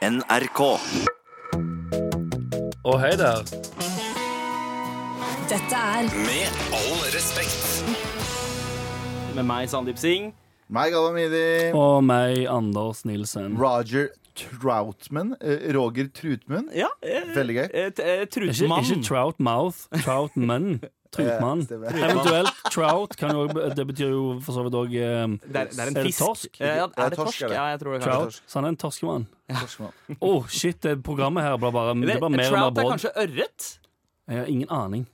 NRK. Å, hei der. Dette er Med all respekt. Med meg, Sandeep Singh. Meg, Galamidi. Og meg, Anders Nilsen. Roger Troutman. eh, Roger Trutmunn. Ja, eh, Veldig gøy. eh, t- eh, Ikke, Trutmann. ikke trout mouth, troutman. Trutmann. Ja. Eventuelt trout. Kan jo, det betyr jo for så vidt òg det, er, det er en fisk. torsk? Eh, Ja, er det torsk, det? Ja, jeg tror det kanskje. Torsk. Så han er en torskemann. Ja. Oh, shit, det programmet her blir bare, det bare mer og mer trout er kanskje ørret? Jeg har ingen aning.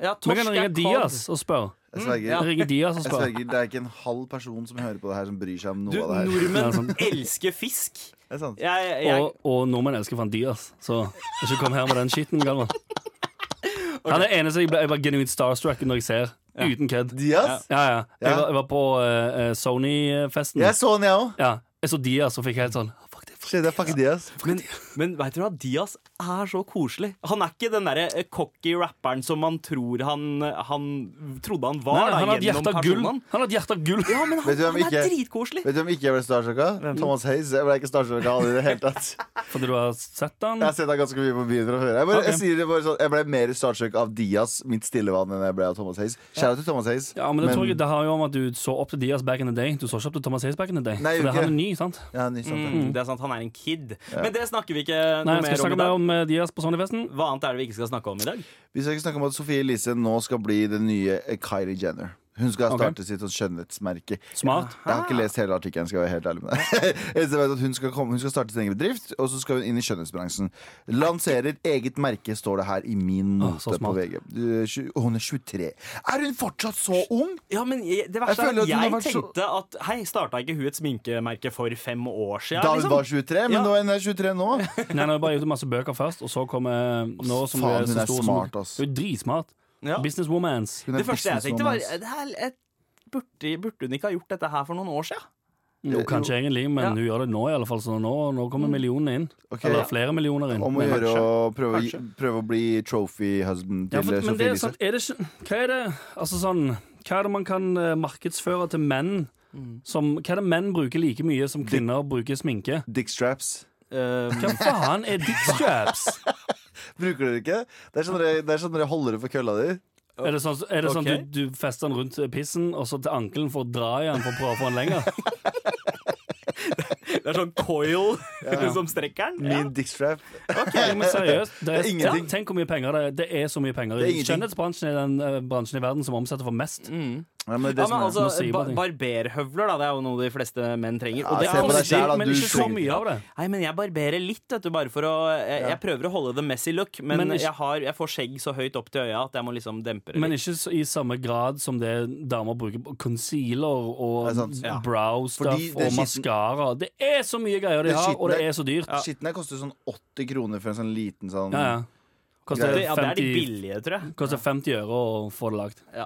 Ja, torsk kan ringe er Diaz og spørre. Jeg sverger. Ja. Ringe Dias og Jeg spørre. sverger, Det er ikke en halv person som hører på det her, som bryr seg om noe Du, av det her. nordmenn Ja, sånn. elsker fisk. Det er sant. Jeg, jeg, Og, og nordmenn elsker Van Dias, så ikke kom her med den skitten, Galvan. Han er eneste jeg ble, jeg var genuint starstruck når jeg ser. Uten kødd. Diaz? Ja, ja. Jeg, var, jeg var på eh, Sony-festen. Jeg så han, jeg òg. Ja, jeg så Diaz og fikk helt sånn Fuck det. Shit, det er fuck Diaz. men men veit du hva, Diaz er så koselig. Han er ikke den derre eh, cocky rapperen som man tror han, han trodde han var. Nei, han hadde har et hjerte av gull. Han har et hjerte av gull. Ja, men han, han ikke, er dritkoselig. Vet du hvem ikke jeg ble starstrucka? Thomas Hayes. Jeg ble ikke starstrucka av han i det hele tatt. Fordi du har sett han. Jeg har sett han ganske mye på byen fra før. Jeg, bare, okay. jeg, sier det bare sånn, jeg ble mer starstruck av Diaz, mitt stille vann, enn jeg ble av Thomas Hayes. Shout out til Thomas Hayes. Ja, men det, tror jeg, det har jo om at du så opp til Diaz back in the day. Du så ikke opp til Thomas Hayes back in the day. Nei, For det, han er ny, sant? Ja, ny, sant. Mm, det er sant, han er en kid. Men det snakker vi ikke Nei, noe mer om i dag. Om eh, Diaz på Sony-festen. Hva annet er det vi ikke skal snakke om i dag? Vi skal ikke snakke om at Sofie Elise nå skal bli den nye eh, Kylie Jenner. Hun skal starte okay. sitt skjønnhetsmerke. Smart. Jeg har ikke lest hele artikkelen. skal jeg være helt ærlig med deg hun skal, komme, hun skal starte sin egen bedrift, og så skal hun inn i skjønnhetsbransjen. Lanserer eget merke, står det her i min note på. VG. Hun er 23. Er hun fortsatt så ung? Ja, men jeg, det verste Jeg at hun har jeg tenkte så- at Hei, starta ikke hun et sminkemerke for fem år siden? Da hun liksom? var 23, men Ja. nå er hun 23 nå. Nei, nei, bare gitt ut masse bøker først, og så kommer nå som Faen, hun er hun så stor smart, ass. Hun er dritsmart. Ja. Businesswomans. Hun er Det første jeg tenkte, var businesswoman, det her, jeg, burde, burde hun ikke ha gjort dette her for noen år siden? Jo, kanskje egentlig, men Ja. hun gjør det nå, i alle fall. Så nå, nå kommer millionene inn. Ok. Eller flere millioner inn. Om å Men- gjøre å prøve, å gi- prøve å bli trophy husband Ja, til for, men det er Elise. sånn, er det ikke Hva er det Altså sånn Hva er det man kan eh, markedsføre til menn som Hva er det menn bruker like mye som kvinner bruker sminke? Dick straps. Um, Hva faen er dick straps? Bruker dere ikke? Det er sånn dere, det er sånn dere holder det for kølla di. Er det sånn, er det sånn okay. du, du fester den rundt pissen, og så til ankelen for å dra i den for å prøve å få den lenger? det er sånn coil som strekker den. Min dick strap. Ok, men seriøst. Det er, Det er. Ja, tenk hvor mye penger det er. Det er så mye penger. Er i. Skjønnhetsbransjen er den eh, bransjen i verden som omsetter for mest. Ja, men det Ja, men altså, ba. Barberhøvler da, det er jo noe de fleste menn trenger. Ja, Og det koster, er på selv, da. men ikke så mye av det. Nei, men jeg barberer litt, vet du, bare for å Jeg, jeg prøver å holde det messy look, men, Men ikke- jeg, har, jeg får skjegg så høyt opp til øya at jeg må liksom dempe det Men ikke så- i samme grad som det damer bruker på concealer og Det sant. Ja. brow stuff Fordi det er og maskara. Det er så mye greier de har, og det er så dyrt. Skitten her koster sånn 80 kroner for en sånn liten sånn Ja, ja. Koster ja, det er de billige, tror jeg. koster 50 øre å få det lagd. Ja.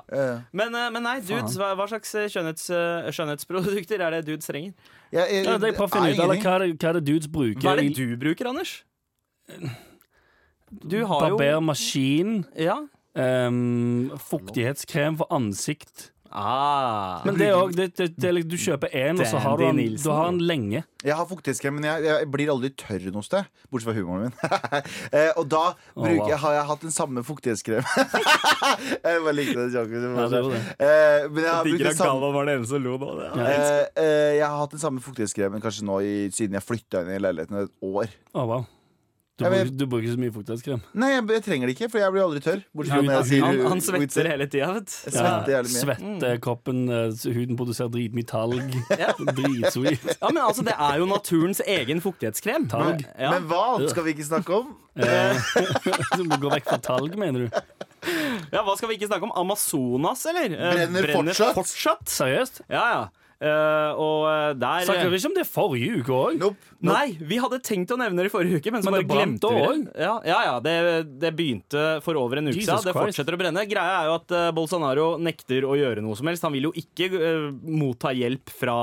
Men, eh, men nei, dudes, hva, hva slags eh, skjønnhets, eh, skjønnhetsprodukter er det dudes trenger? ja, jeg, Ja, det er å finne ut eller hva er det, hva er det dudes bruker. Hva er det du bruker, Anders? Du har jo Barbermaskin, Ja. Um, fuktighetskrem for ansikt. Ah. Men det er også, det, det, det, er liksom- du kjøper én, og så har du han, den, du har den lenge. Jeg har fuktighetskrem, men jeg, jeg blir aldri tørr noe sted. Bortsett fra humoren min. eh, og da bruker, wow. har jeg hatt den samme fuktighetskrem. jeg bare likte det joken. Ja, det det. Eh, men jeg har brukt den samme var den eneste som lo nå. det. eh, eh, Jeg har hatt den samme fuktighetskremen kanskje nå i, siden jeg flytta inn i leiligheten et år. Oh, wow. Du, Jeg bruker, du bruker så mye fuktighetskrem. Nei, jeg, jeg trenger det ikke, for jeg blir aldri tørr. Jeg sier Han, han svetter hele tida, vet du. svetter jævlig mye. Svette, kroppen, eh, huden produserer dritmye talg. Dritsweet. Ja, men altså, det er jo naturens egen fuktighetskrem. Talg. Ja. Men hva annet skal vi ikke snakke om? Eh, du må gå vekk fra talg, mener du? ja, Hva skal vi ikke snakke om? Amazonas, eller? Brenner, Brenner fortsatt? fortsatt? Seriøst? Ja, ja. Eh, og eh, der Snakker vi ikke om det forrige uke òg? Nope. Nei, vi hadde tenkt å nevne det i forrige uke, men så Men bare det glemte vi det. Ja, ja, ja det, det begynte for over en uke siden. Det fortsetter å brenne. Greia er jo at uh, Bolsonaro nekter å gjøre noe som helst. Han vil jo ikke uh, motta hjelp fra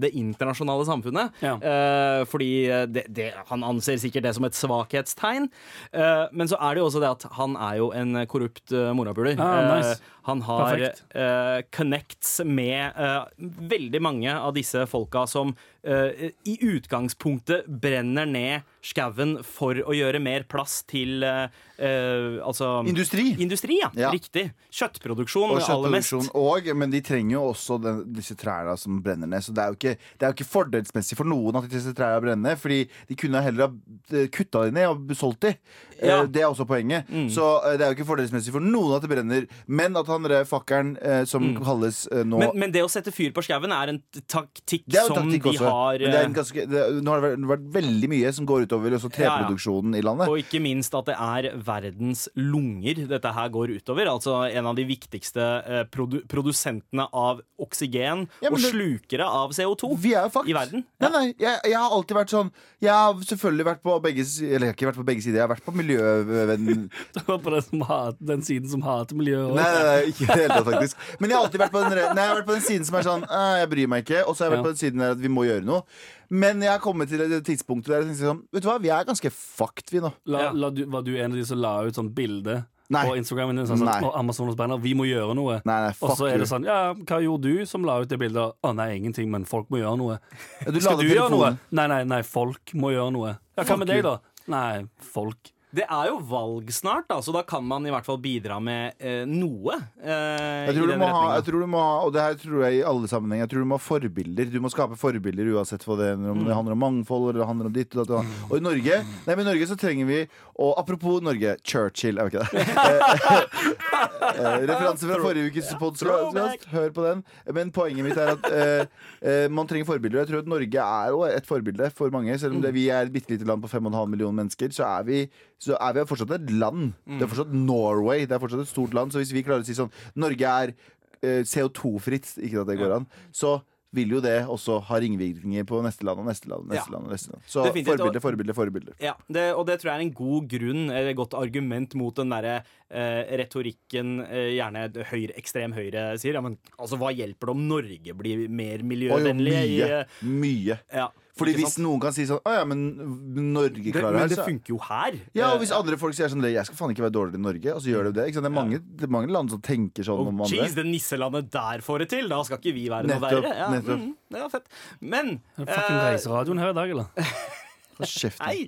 det internasjonale samfunnet. Ja. Eh, fordi det, det, han anser sikkert det som et svakhetstegn. Eh, men så er det jo også det at han er jo en korrupt uh, morapuler. Ah, nice. Han har connects med eh, veldig mange av disse folka som i utgangspunktet brenner ned skauen for å gjøre mer plass til eh, eh, altså Industri. Industri, ja. Ja. Riktig. Kjøttproduksjon Og kjøttproduksjon og, men de trenger jo også den, disse trærne som brenner ned. Så det er, jo ikke, det er jo ikke fordelsmessig for noen at disse trærne brenner ned, fordi de kunne heller ha kutta de ned og solgt de. Ja. Uh, Det er også poenget. Så uh, det er jo ikke fordelsmessig for noen at det brenner. Men at han rød fakkelen, eh, som kalles eh, nå Men, men det å sette fyr på skauen er en taktikk som taktikk de også. Har men det er eh, en ganske, det, nå har det vært, veldig mye som går utover også treproduksjonen i landet. Og ikke minst at det er verdens lunger dette her går utover. Altså en av de viktigste eh, produ produsentene av oksygen Ja, og det- slukere av CO2 Vi er jo fucked. i verden. Nei, nei, jeg, jeg har alltid vært sånn Jeg har selvfølgelig vært på begge Eller jeg har ikke vært på begge sider. Jeg har vært på miljøvenn... Det var på den, som hat, den siden som hater miljøet. Nei, nei, nei, ikke i det hele tatt, faktisk. Men jeg har alltid vært på den, nei, jeg har vært på den siden som er sånn «Eh, Jeg bryr meg ikke. Og så har jeg vært Ja. på den siden der at vi må gjøre noe. Men jeg har kommet til det tidspunktet der jeg tenker sånn Vet du hva, vi er ganske fucked, vi nå. La, la du, var du en av de som la ut sånn bilde Nei. på Instagramen din? Sånn, sånn, Nei. «Å, Amazonas banner, vi må gjøre noe. Nei, nei, og så er det sånn Ja, hva gjorde du som la ut det bildet? Å nei, ingenting, men folk må gjøre noe. Du Skal du du gjøre noe? Nei, nei, nei, folk må gjøre noe. Ja, Hva med deg, da? Nei, folk. Det er jo valg snart, da, så da kan man i hvert fall bidra med eh, noe. Eh, Jeg tror, du den må ha, jeg tror du må ha, og det her tror jeg i alle sammenhenger, jeg tror du må ha forbilder. Du må skape forbilder uansett hva det, er, om det handler om mangfold eller det handler om ditt. Og, datt, og, og i Norge Nei, men i Norge så trenger vi Og apropos Norge, Churchill, er jo ikke det? Eh, Referanse fra forrige ukes podkast. Hør på den. Men poenget mitt er at eh, eh, man trenger forbilder. Jeg tror at Norge er jo et forbilde for mange. Selv om det, vi er et bitte lite land på 5,5 millioner mennesker, så er vi så er vi fortsatt et land. Det er fortsatt Norway. Det er fortsatt et stort land. Så hvis vi klarer å si sånn Norge er eh, CO2-fritt, ikke at det går an, så vil jo det også ha ringvirkninger på neste land og neste land. og neste Ja. land, og neste land. Så Definitivt, forbilder, forbilder, forbilder. Ja, det, og det tror jeg er en god grunn, eller godt argument mot den derre eh, retorikken eh, gjerne høyre, ekstrem høyre sier. Ja, men altså, hva hjelper det om Norge blir mer Og jo, miljøvennlig? i, mye. eh, Mye. ja, Fordi hvis noen kan si sånn Å ja, men Norge det, klarer Men det. altså. funker jo her. Ja, og Eh, hvis andre folk sier sånn Jeg skal faen ikke være dårligere enn Norge, og så gjør de det. Ikke sant? Det, er mange, det er mange land som tenker sånn Oh, om andre. jeez, det nisselandet der får det til! Da skal ikke vi være noe verre. Ja, nettopp. mm, det var fett. Men Er det fucking eh, reiseradioen her i dag, eller? Nei!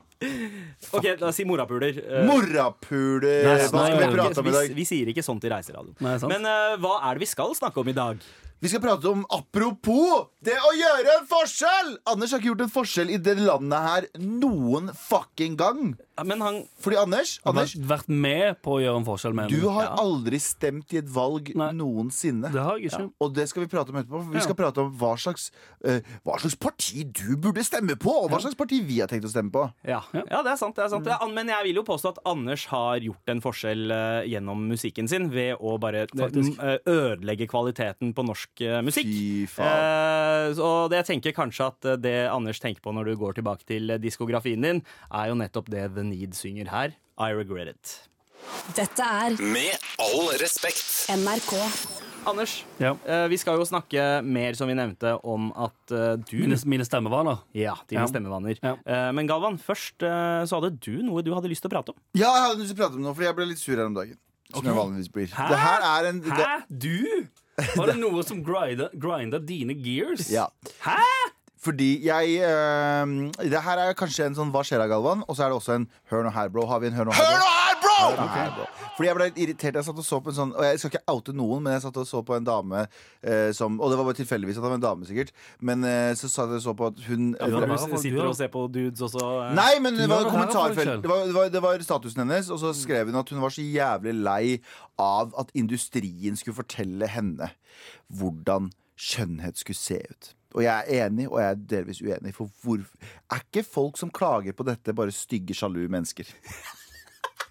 OK, la oss si morapuler. Eh, Morapuler! Hva skal vi prate om i dag? vi sier ikke sånt i reiseradioen. Men uh, hva er det vi skal snakke om i dag? Vi skal prate om apropos det å gjøre en forskjell! Anders har ikke gjort en forskjell i det landet her noen fucking gang. Ja, Men han Fordi Anders, Har Anders vært med på å gjøre en forskjell med du har Ja. aldri stemt i et valg Nei. noensinne. Det har jeg ikke. Og det skal vi prate om etterpå. For vi Ja. skal prate om hva slags, uh, hva slags parti du burde stemme på, og hva slags parti vi har tenkt å stemme på. Ja, ja det er sant. det er sant ja, Men jeg vil jo påstå at Anders har gjort en forskjell uh, gjennom musikken sin ved å bare uh, ødelegge kvaliteten på norsk eh, musikk. Fy faen. Eh, det jeg tenker kanskje at eh, det Anders tenker på når du går tilbake til diskografien din, er jo nettopp det The Need synger her. I regret it. Dette er Med all respekt. NRK. Anders, Ja. eh, vi skal jo snakke mer, som vi nevnte, om at du Mine, mine stemmevaner. Ja, dine Ja. stemmevaner. Ja. Eh, men Galvan, først så hadde du noe du hadde lyst til å prate om. Ja, jeg hadde lyst til å prate om noe, fordi jeg ble litt sur her om dagen. Som jeg vanligvis blir. Hæ? Det her er en det, Hæ? Du? Var det noe som grinda, grinda dine gears? ja. Hæ? Fordi jeg eh, Det her er kanskje en sånn Hva skjer da, Galvan? Og så er det også en Hør nå her, bro. Har vi en Hør nå her, bro? Hør nå her, bro! Fordi jeg ble litt irritert. Jeg satt og så på en sånn Og jeg skal ikke oute noen, men jeg satt og så på en dame eh, som Og det var bare tilfeldigvis at det var en dame, sikkert. Men eh, så satt jeg og så på at hun Ja, det du sitter og ser på dudes også. eh, Nei, men det var kommentarfelt. Det var, det, var, det var statusen hennes, og så skrev hun at hun var så jævlig lei av at industrien skulle fortelle henne hvordan skjønnhet skulle se ut. Og jeg er enig, og jeg er delvis uenig. For hvor Er ikke folk som klager på dette, bare stygge, sjalu mennesker?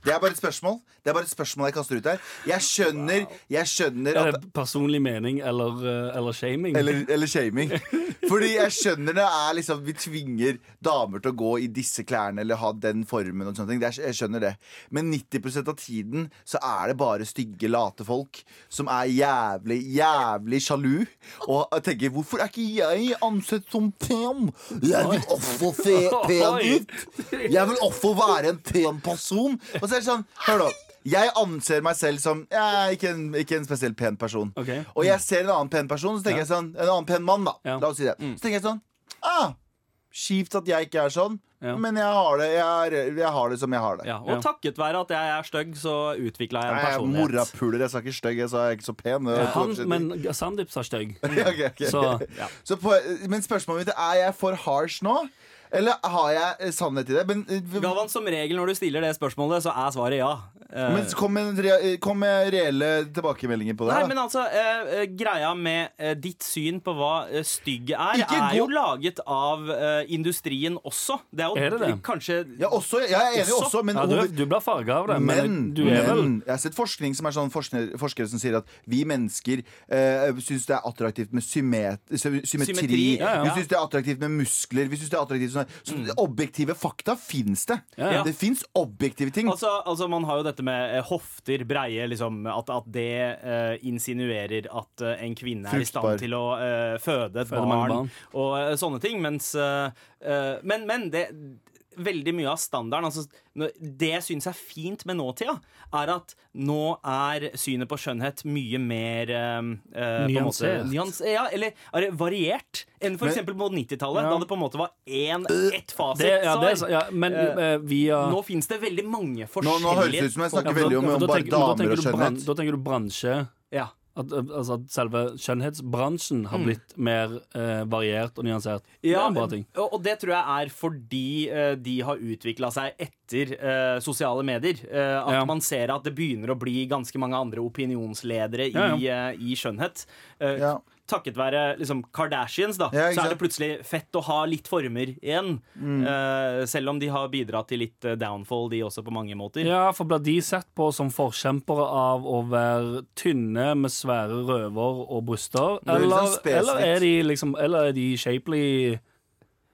Det er bare et spørsmål Det er bare et spørsmål jeg kaster ut her. Jeg skjønner, jeg skjønner Er at personlig mening eller, eh, eller shaming? eller, eller shaming. Fordi jeg skjønner det er liksom Vi tvinger damer til å gå i disse klærne eller ha den formen. og sånne ting er, Jeg skjønner det Men 90% av tiden så er det bare stygge, late folk som er jævlig, jævlig sjalu. Og tenker hvorfor er ikke jeg ansett som pen? Jeg vil også se pen ut. Jeg vil også være en pen person. Og så er det sånn Hør nå. Jeg anser meg selv som ja, ikke, en, ikke en spesielt pen person. Okay. Og jeg ser en annen pen person, så tenker jeg sånn En annen pen mann, da. Ja. La oss si det. Så tenker jeg sånn Ah, Kjipt at jeg ikke er sånn, Ja. men jeg har, det, jeg, er, jeg har det som jeg har det. Ja, og Ja. takket være at jeg er stygg, så utvikla jeg en Jeg er personlighet. morapuler. Jeg sa ikke stygg, jeg sa jeg er ikke så pen. Han, men Sandeep sa stygg. Så Så på, men spørsmålet mitt er Er jeg for harsh nå, eller har jeg eh, sannhet i det? Men, eh, Galvan, som regel når du stiller det spørsmålet, så er svaret ja. Eh, men kom, med, kom med reelle tilbakemeldinger på det. Nei, da. men altså, eh, eh, Greia med eh, ditt syn på hva eh, stygg er, Ikke er jo laget av eh, industrien også. Det er jo Er det det? kanskje ja, også, jeg er enig Også? også, men, ja, du, du blir farga av det, men, men, du er vel men jeg har sett forskning som er sånn forskere, forskere som sier at vi mennesker eh, syns det er attraktivt med symmet, sy- symmetri. Symmetri, ja, ja. Vi syns det er attraktivt med muskler. Vi synes det er attraktivt sånn, Så objektive fakta fins det. Ja, ja. Det fins objektive ting. Altså, altså Man har jo dette med eh, hofter, breie, liksom, at, at det eh, insinuerer at eh, en kvinne er i stand til å føde et Føde barn, barn. og sånne ting. Mens Men, men det Veldig mye av standarden altså, nå- Det jeg syns er fint med nåtida, er at nå er synet på skjønnhet mye mer uh, Nyansert. måte, nyans, ja, Eller er det variert enn eksempel på 90-tallet, Ja. da det på en måte var én, ett fasit. det, ja, det, ja, Men eh, via Nå fins det veldig mange forskjellige nå høres det ut som jeg snakker veldig da- om, om da bare da damer og skjønnhet. Da tenker du bransje. Ja. At, eh, altså, at selve skjønnhetsbransjen Mm. har blitt mer eh, variert og nyansert. det Ja, er en bra ting. og det tror jeg er fordi eh, de har utvikla seg etter eh, sosiale medier. eh, at Ja. man ser at det begynner å bli ganske mange andre opinionsledere Ja, i, eh, i skjønnhet. Eh, Ja. Takket være liksom, Kardashians, da, Ja, så er det plutselig fett å ha litt former igjen. Mm. Uh, selv om de har bidratt til litt eh, downfall, de også, på mange måter. Ja, for blir de sett på som forkjempere av å være tynne med svære røver og bryster? er Eller, eller er de liksom Eller er de shapely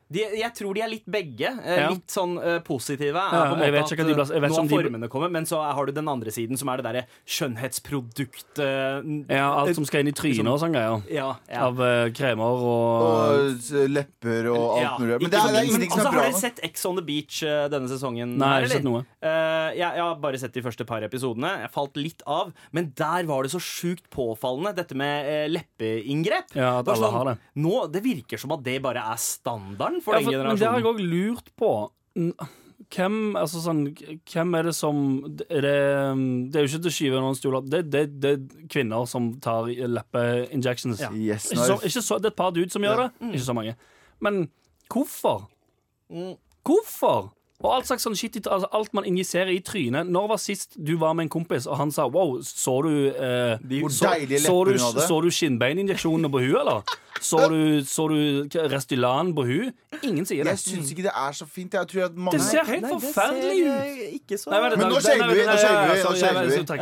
De, jeg tror de er litt begge. eh, Ja. Litt sånn uh, positive. Ja, jeg vet ikke at, de at, jeg vet eh, Nå har de- formene kommet, men så har du den andre siden, som er det derre skjønnhetsprodukt Uh, Ja, alt som skal inn i trynet og sånn greier. Ja, ja. Av uh, kremer og Og lepper og alt Ja, mulig. Men det er, så det er ingenting som altså, er bra Har dere sett Ex on the Beach denne sesongen? Nei, jeg har ikke sett noe. Eh, jeg, jeg har bare sett de første par episodene. Jeg falt litt av. Men der var det så sjukt påfallende, dette med leppeinngrep. Ja, at alle alle har det. Nå, Det virker som at det bare er standarden for Ja, den for, men det har jeg generasjonen. òg lurt på. Hvem, altså sånn, hvem er det som er det, det er jo ikke til å skyve noen stoler det, det, det er kvinner som tar leppeinjections. Ja. Yes, nice. Ikke så, det ikke så, det er et par dudes som gjør Ja. det. Ikke så mange. Men hvorfor? Mm. Hvorfor? Og alt slags sånn shit altså alt man injiserer i trynet. Når var sist du var med en kompis, og han sa wow, så du eh, Hvor så, deilige så, du, hadde. så du skinnbeininjeksjonene på huet, eller? Så du, så du Restylan på huet? Ingen sier det. Jeg syns ikke det er så fint. Jeg tror at mange Det ser helt Nei, forferdelig ut. eh, så Men nå nei, vi,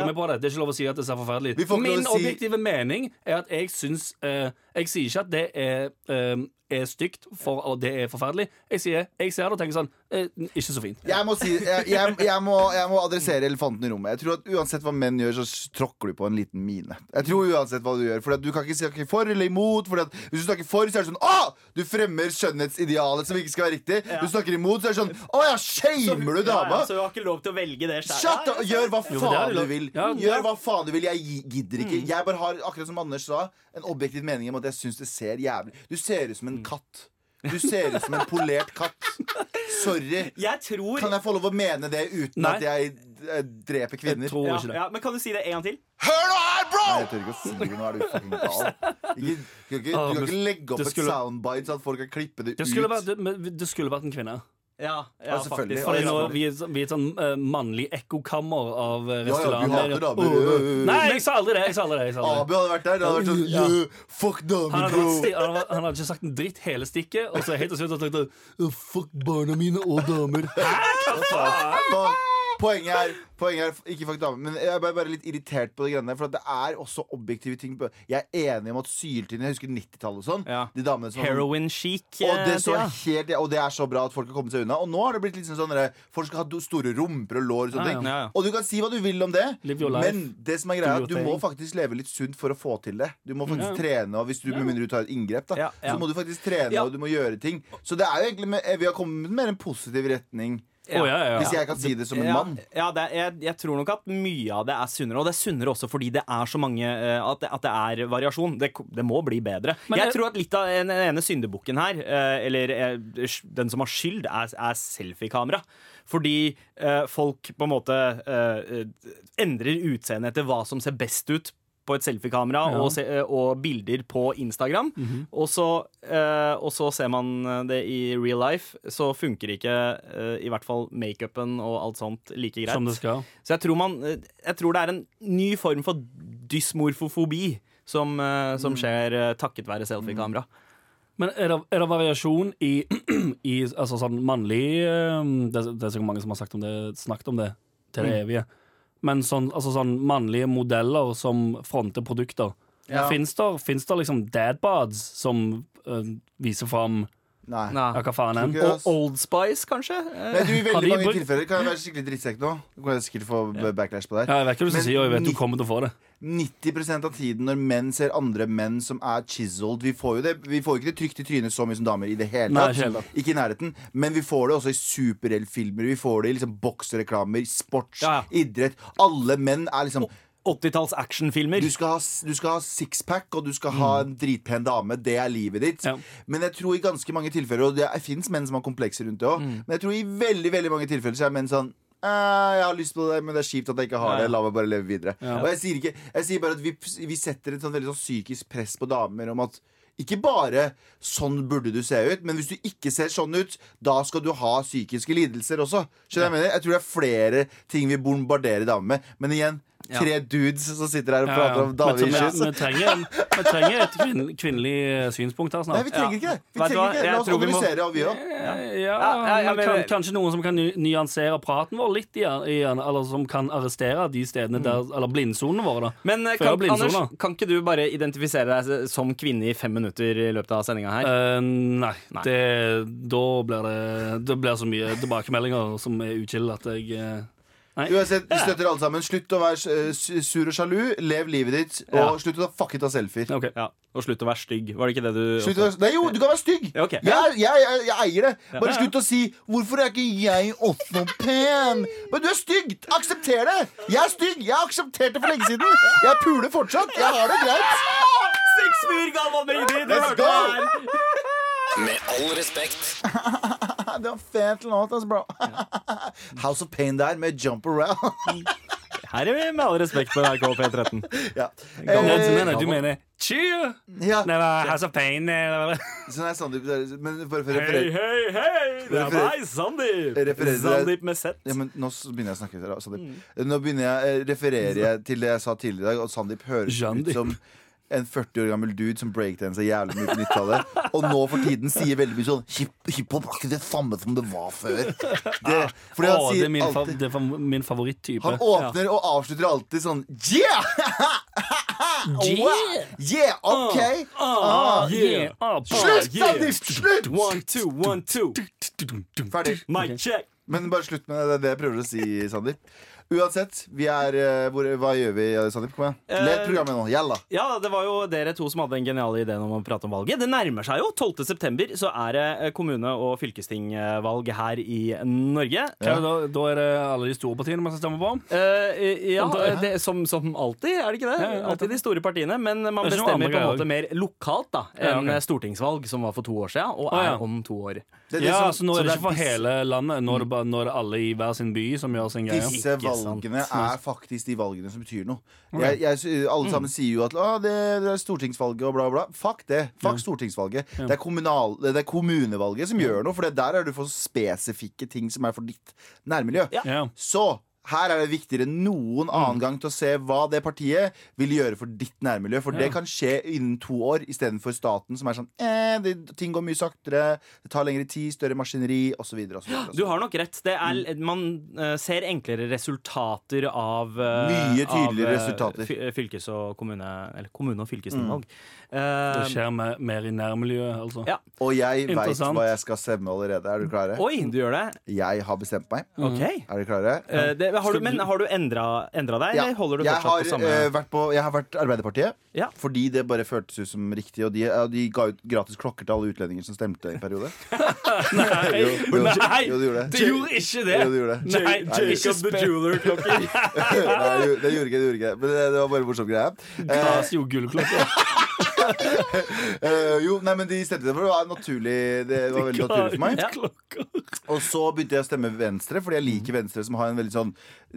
nå det. Er ikke lov å si at det ser forferdelig ut. Min objektive mening er at jeg syns eh, Jeg sier ikke at det er, um, er stygt, for, og det er forferdelig. Jeg sier, jeg ser det og tenker sånn eh, Ikke så fint. Jeg må, si, jeg, jeg, jeg, må, jeg må adressere elefanten i rommet. Jeg tror at Uansett hva menn gjør, så tråkker du på en liten mine. Jeg tror uansett hva du gjør For Du kan ikke snakke for eller imot. Fordi at Hvis du snakker for, så er det sånn Å! Du fremmer skjønnhetsidealet som ikke skal være riktig. Du snakker imot, så er det sånn Å ja, shamer du Ja, dama? ja, så du har ikke lov til å velge det sjøl? Gjør hva faen jo, du vil. Ja, Gjør hva faen du vil. Jeg gidder ikke. Jeg bare har, akkurat som Anders sa, en objektiv mening om at jeg syns det ser jævlig Du ser ut som en katt. Du ser ut som en polert katt. Sorry. Jeg tror Kan jeg få lov å mene det uten Nei. at jeg eh, dreper Jeg kvinner? tror ja, ikke det. ja, Men kan du si det en gang til? Hør nå her, bro! Nei, jeg tør ikke å si det. Nå er du fucking gal. Ikke, du, kan ikke, du kan ikke legge opp skulle... et soundbite så at folk kan klippe det, Det ut. vært, det, det skulle vært en kvinne. Ja, Ja, ja selvfølgelig. faktisk. Fordi nå, vi, er, vi er et sånn uh, mannlig ekkokammer av restauranter. Ja, ja, du hater damer. Åh, øh, øh. Nei, jeg sa aldri det! Jeg sa aldri det, jeg sa aldri det. Abu hadde vært der. Det hadde vært sånn Ja. yeah, Fuck damer, bro. han, hadde, han hadde ikke sagt en dritt hele stikket, og så helt til slutt hadde han sagt Fuck barna mine og damer. Fuck. Poenget er, poenget er Ikke fuck damer, men jeg er bare, bare litt irritert på det greiene der. For det er også objektive ting. På. Jeg er enig om at syltynn Jeg husker 90-tallet og sånn. Ja. De damene som Heroin chic. og det, eh, så helt, og det er så bra at folk har kommet seg unna. Og nå har det blitt litt sånn at Folk skal ha store rumper og lår. Og sånne ting Ja, ja. Og du kan si hva du vil om det, men det som er greia, du må faktisk leve litt sunt for å få til det. Du må faktisk Ja. trene, og hvis du, med mindre du tar et inngrep, da, så må du faktisk trene, og du må gjøre ting. Så det er jo egentlig vi har kommet mer en positiv retning. Å, ja, ja, Hvis jeg kan si det som en mann. Ja, det, er- jeg, jeg tror nok at mye av det er sunnere. Og det er sunnere også fordi det er så mange eh, At det, at det er variasjon. Det, det må bli bedre. Men jeg det, tror at litt av den ene syndebukken her, eh, eller eh, den som har skyld, er, er selfiekamera. Fordi folk på en måte endrer utseendet etter hva som ser best ut på et selfiekamera Ja. og, se, eh, og bilder på Instagram. og, så, eh, og så ser man det i real life, så funker ikke eh, i hvert fall makeupen og alt sånt like greit. Så jeg tror, man, eh, jeg tror det er en ny form for dysmorfofobi som, eh, som skjer eh, takket være selfiekamera. Men er det, er det variasjon i, i altså sånn mannlig det, er- det er sikkert mange som har sagt om det, snakket om det til det evige. Men sånn, altså sånn mannlige modeller som fronter produkter. Ja. Fins det, liksom dadbods som uh, viser fram Nei. Nei. ja, hva faen enn? Og Old Spice, kanskje? Nei, Men du, I veldig mange brukt- tilfeller kan jeg være skikkelig drittsekk nå. Du kan sikkert få backlash på det. Ja, jeg vet ikke hva du skal si, og jeg vet du kommer til å få det. 90% av tiden når menn ser andre menn som er chiseled Vi får jo det Vi får ikke det trygt i trynet så mye som damer i det hele Nei, tatt. ikke. Ikke i nærheten. Men vi får det også i superheltfilmer. Vi får det i liksom boksereklamer, sports, Ja, ja. idrett. Alle menn er liksom 80-talls actionfilmer. du skal, ha, du skal ha sixpack, og du skal ha en dritpen dame. Det er livet ditt. Ja. Men jeg tror i ganske mange tilfeller, og det fins menn som har komplekser rundt det òg, men jeg tror i veldig veldig mange tilfeller så er menn sånn «Eh, jeg har lyst på det, men det er kjipt at jeg ikke har Ja, det. La meg bare leve videre. Ja. Og jeg sier, ikke, jeg sier bare at vi, vi setter et sånn veldig sånn psykisk press på damer om at ikke bare 'sånn burde du se ut', men hvis du ikke ser sånn ut, da skal du ha psykiske lidelser også. Skjønner ja. jeg mener? Jeg tror det er flere ting vi bombarderer damer med. Men igjen, tre dudes som sitter her og Ja, prater ja. om i vi, trenger, vi trenger et kvinn, kvinnelig eh, synspunkt her Nei, vi trenger ikke det. Vi trenger ikke det. La oss organisere og vi òg. Ja, ja, ja, kan, kanskje noen som kan nyansere praten vår litt, i, i, eller som kan arrestere de stedene der Eller blindsonene våre, da. Men eh, kan. Anders, kan ikke du bare identifisere deg som kvinne i fem minutter i løpet av sendinga her? Uh, nei, Nei. Det, da blir det Det blir så mye tilbakemeldinger som er uchill at jeg Uansett, vi støtter alle sammen. Slutt å være eh, sur og sjalu. Lev livet ditt. Og Ja. slutt å ta fucket av selfier. OK. Ja, Og slutt å være stygg. Var det ikke det du Slutt å, nei, jo, du kan være stygg! Ja, ok. jeg, jeg, jeg, jeg eier det. Bare slutt å si 'Hvorfor er ikke jeg også pen?' Men du er stygg! Aksepter det! Jeg er stygg! Jeg har akseptert det for lenge siden. Jeg puler fortsatt. Jeg har det greit. Seks fyr, gammel! Du Let's hørte go! det her! Med all respekt. Det var fet låt, ass, bro. House of Pain der med Jump Around. Her er vi med all respekt på NRK P13. ja. Nei, du Eh, mener, du mener cheer? ja. Det var House of Pain Sånn er Sandeep. Men bare for Hei, hei, hei! Det er meg, Sandeep! Sandeep med Z. Ja, men Nå begynner jeg å snakke. Sandeep. Nå begynner jeg, eh, refererer jeg til det jeg sa tidligere i dag, og Sandeep høres ut som en 40 år gammel dude som breakdansa jævlig mye på 90-tallet. Og nå for tiden sier veldig mye sånn "Hip- Hiphop er ikke det samme som det var før. Det, fordi han Å, det sier er min, fa alltid det er min favoritttype. Han åpner og avslutter alltid sånn Yeah! Wow! Yeah, OK! Ah, yeah. Ah, Slutt, yeah. Sandeep! Slutt! One, two, one, two. Ferdig. Mic check. Men bare slutt med det. Det er det jeg prøver å si, Sandeep. Uansett, vi er eh, hvor, Hva gjør vi, Sandeep? Kom igjen. Let programmet nå. Gjella. Ja, det var jo dere to som hadde den geniale ideen om å prate om valget. Det nærmer seg jo. 12. september så er det eh, kommune- og fylkestingvalg her i Norge. Ja. da, da er det alle de store partiene man skal stemme på? Eh, ja, det- som, som alltid, er det ikke det? Ja, ja, alltid de store partiene. Men man Det er ikke noe bestemmer på en måte mer lokalt da Ja, enn ok. stortingsvalg, som var for to år siden, og Å, er om to år. Det er det Ja, som- så nå så er det ikke for hele landet. Nå er det, bare, nå er det alle i hver sin by som gjør sin greie. Disse Ikke. Valgene er faktisk de valgene som betyr noe. Jeg, jeg, alle sammen sier jo at «Å, det, det er stortingsvalget og bla, bla. Fuck det. Fuck stortingsvalget. Det, er kommunal, det er kommunevalget som gjør noe, for der er du for spesifikke ting som er for ditt nærmiljø. Ja. Ja. Så her er det viktigere enn noen annen gang til å se hva det partiet vil gjøre for ditt nærmiljø. For det kan skje innen to år istedenfor staten, som er sånn eh, det, Ting går mye saktere, det tar lengre tid, større maskineri osv. Du har nok rett. Det er, Man eh, ser enklere resultater av eh, Mye tydeligere av, eh, resultater. fy- Fylkes- og kommune Eller kommune- og fylkestingvalg. Det Eh, skjer mer, mer i nærmiljøet, altså. Ja. Og jeg veit hva jeg skal stemme allerede. Er du klare? oi, du gjør det? Jeg har bestemt meg. OK. Er dere klare? Ja. det, har du, men har du endra, endra deg, Ja. eller holder du jeg, fortsatt har, på samme uh, vært på, jeg har vært Arbeiderpartiet, Ja. fordi det bare føltes ut som riktig. Og de, ja, de ga ut gratis klokker til alle utlendinger som stemte i en periode. Nei, Jo, jo, nei, jo, de gjorde det. det gjorde ikke det! Jo, de gjorde det. Nei, Jacob the Jeweler-klokker. Nei, det gjorde- ikke det. Gjorde ikke. Men det, det var bare morsom greie. Eh, Casio gullklokke. eh, jo, nei, men de stemte for det var naturlig Det var veldig naturlig for meg. Og så begynte jeg å stemme Venstre, fordi jeg liker Venstre som har en veldig sånn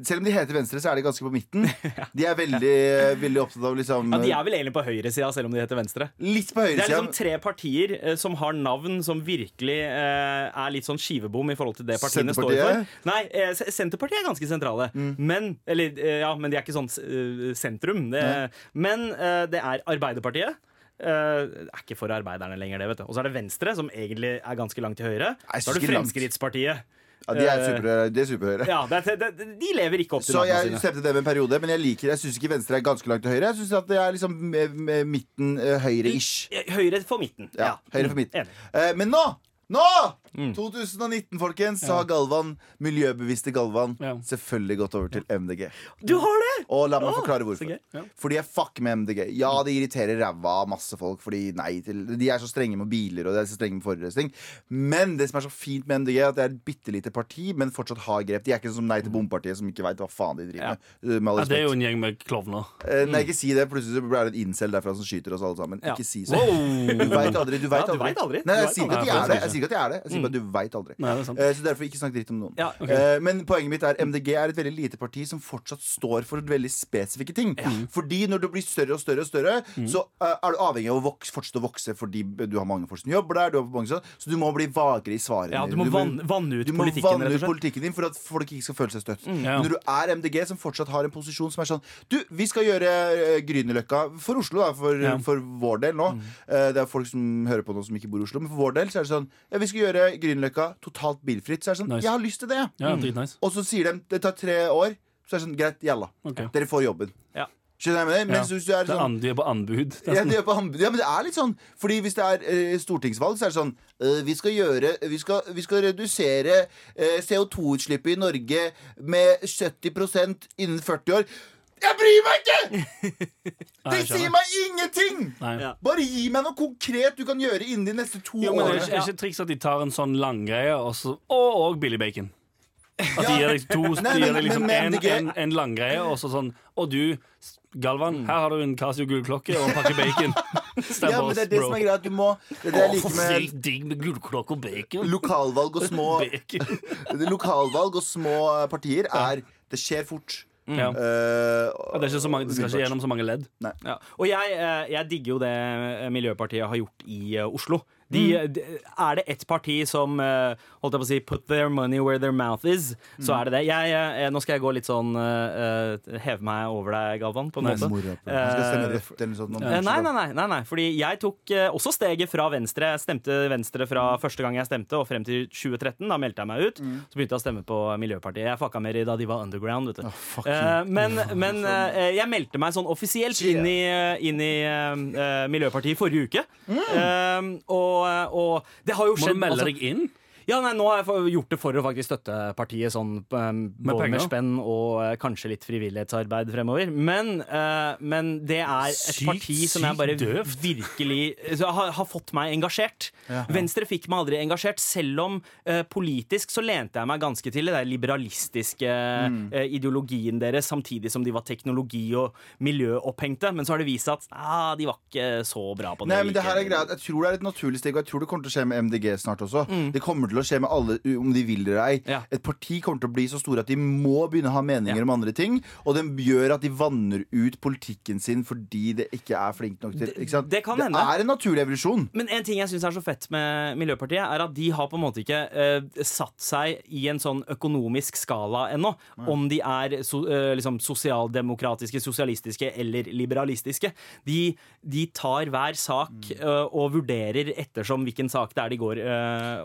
Selv om de heter Venstre, så er de ganske på midten. De er veldig, veldig opptatt av liksom Ja, de er vel egentlig på høyresida, selv om de heter Venstre. Litt på Det er høyresida. liksom tre partier eh, som har navn som virkelig eh, er litt sånn skivebom i forhold til det partiene står Senterpartiet? for. Nei, eh, Se- Senterpartiet er ganske sentrale. Men Eller, eh, ja, men de er ikke sånn eh, sentrum. Det, men eh, det er Arbeiderpartiet. Eh, er ikke for arbeiderne lenger, det. vet du Og så er det Venstre, som egentlig er ganske langt til høyre. Så har du. Fremskrittspartiet. Ja, de er super, er superhøyre. Ja, det, er- det, de lever ikke opp til Så jeg stemte dem en periode, men jeg liker Jeg syns ikke Venstre er ganske langt til høyre. Jeg syns at det er liksom eh, eh, midten eh, høyre-ish. Høyre for midten. Ja, høyre for midten. Eh, men nå! Nå! Mm. 2019, folkens, så har Galvan, miljøbevisste Galvan, Ja. selvfølgelig gått over til MDG. Du har det! Og la meg forklare hvorfor. Ja. Fordi jeg fucker med MDG. Ja, det irriterer ræva av masse folk, fordi nei De er så strenge med biler og de er så strenge med forurensning. Men det som er så fint med MDG, er at det er et bitte lite parti, men fortsatt har grep. De er ikke sånn som Nei til bompartiet, som ikke veit hva faen de driver Ja. med. Uh, med Ja, det er jo en gjeng med klovner. Eh, Nei, ikke si det. Plutselig blir det en incel derfra som skyter oss alle sammen. Ikke si så Du veit aldri. Du veit du vet aldri. Nei, jeg sier ikke at de er det. Jeg sier ikke at de er det. Jeg sier du veit aldri. Nei. Eh, Så derfor ikke snakk dritt om noen. Ja, okay. Eh, Men poenget mitt er MDG er et veldig lite parti som fortsatt står for veldig spesifikke ting. Fordi når du blir større og større, og større så uh, er du avhengig av å vokse, fortsette å vokse fordi du har mange folk som jobber der. Du har mange så du må bli vagere i svarene. Ja, du må vann- vanne ut du må politikken, vanne ut politikken din for at folk ikke skal føle seg støtt. Ja. Men når du er MDG, som fortsatt har en posisjon som er sånn Du, vi skal gjøre uh, Grünerløkka for Oslo, da, for, Ja. for vår del nå. Uh, det er folk som hører på nå som ikke bor i Oslo, men for vår del så er det sånn Ja, vi skal gjøre Grünerløkka totalt bilfritt. Så er det sånn Nice. Jeg har lyst til det. Ja, dritnice. Og så sier de det tar tre år. Så er det sånn Greit, jalla. Ok. Dere får jobben. Ja. Skjønner jeg med det? Mens hvis du er Det er sånn an, de er på anbud. Det er ja, sånn. det er på anbud. ja, men det er litt sånn Fordi hvis det er eh, stortingsvalg, så er det sånn eh, Vi skal gjøre Vi skal, vi skal redusere eh, CO2-utslippet i Norge med 70% innen 40 år. Jeg bryr meg ikke! De Det sier meg ingenting! Nei. Bare gi meg noe konkret du kan gjøre innen de neste to Jo, men det er ikke, ikke triks at de tar en sånn langgreie og, så- og, og billig bacon. At de gir deg to Nei, de gir men- deg liksom men en, MDG en, en langgreie, og så sånn Og du, Galvan, her har du en Casio gullklokke og en pakke bacon. Stem Ja, på men oss, det er det bro. som er greia. at Du må Det er det jeg liker med sykt digg med gullklokke og bacon. lokalvalg og små Bacon. Lokalvalg og små partier er Det skjer fort. Ja. Uh, Det, er mange, det skal ikke gjennom så mange ledd. Ja. Og jeg, eh, jeg digger jo det eh, Miljøpartiet har gjort i Oslo. De, Mm. de, er det ett parti som eh, holdt jeg på å si put their money where their mouth is, så Mm. er det det. Jeg, jeg, nå skal jeg gå litt sånn eh, eh, Heve meg over deg, Galvan, på en måte. Mora på. Han skal stemme Eh, rødt eller noe sånt. Eh, Nei, nei, nei, nei, nei, fordi jeg tok uh, også steget fra venstre. Jeg stemte venstre fra første gang jeg stemte, og frem til 2013. Da meldte jeg meg ut. Mm. Så begynte jeg å stemme på Miljøpartiet. Jeg fucka mer i da de var underground. vet du Oh, Eh, men men eh, jeg meldte meg sånn offisielt inn i, eh, inn i eh, eh, Miljøpartiet i forrige uke. Eh, og, og det har jo Må skjedd du melde altså- deg inn? Ja, nei, Nå har jeg gjort det for å faktisk støtte partiet sånn um, både med spenn og uh, kanskje litt frivillighetsarbeid fremover. Men, uh, men det er et Sykt, parti som jeg bare døvt. virkelig så har, har fått meg engasjert. Venstre fikk meg aldri engasjert, selv om uh, politisk så lente jeg meg ganske til det der liberalistiske Mm. ideologien deres, samtidig som de var teknologi- og miljøopphengte. Men så har det vist seg at ah, de var ikke så bra på det. Nei, men det her er greit. Jeg tror det er et naturlig steg, og jeg tror det kommer til å skje med MDG snart også. Mm. Det kommer til å skje med alle, om de vil eller ei. Ja. Et parti kommer til å bli så store at de må begynne å ha meninger Ja. om andre ting, og det gjør at de vanner ut politikken sin fordi det ikke er flink nok til Det- ikke sant? det kan det er en naturlig evolusjon. Men en ting jeg syns er så fett med Miljøpartiet, er at de har på en måte ikke uh, satt seg i en sånn økonomisk skala ennå. Om de er so, uh, liksom sosialdemokratiske, sosialistiske eller liberalistiske. De, de tar hver sak eh, og vurderer ettersom hvilken sak det er de går.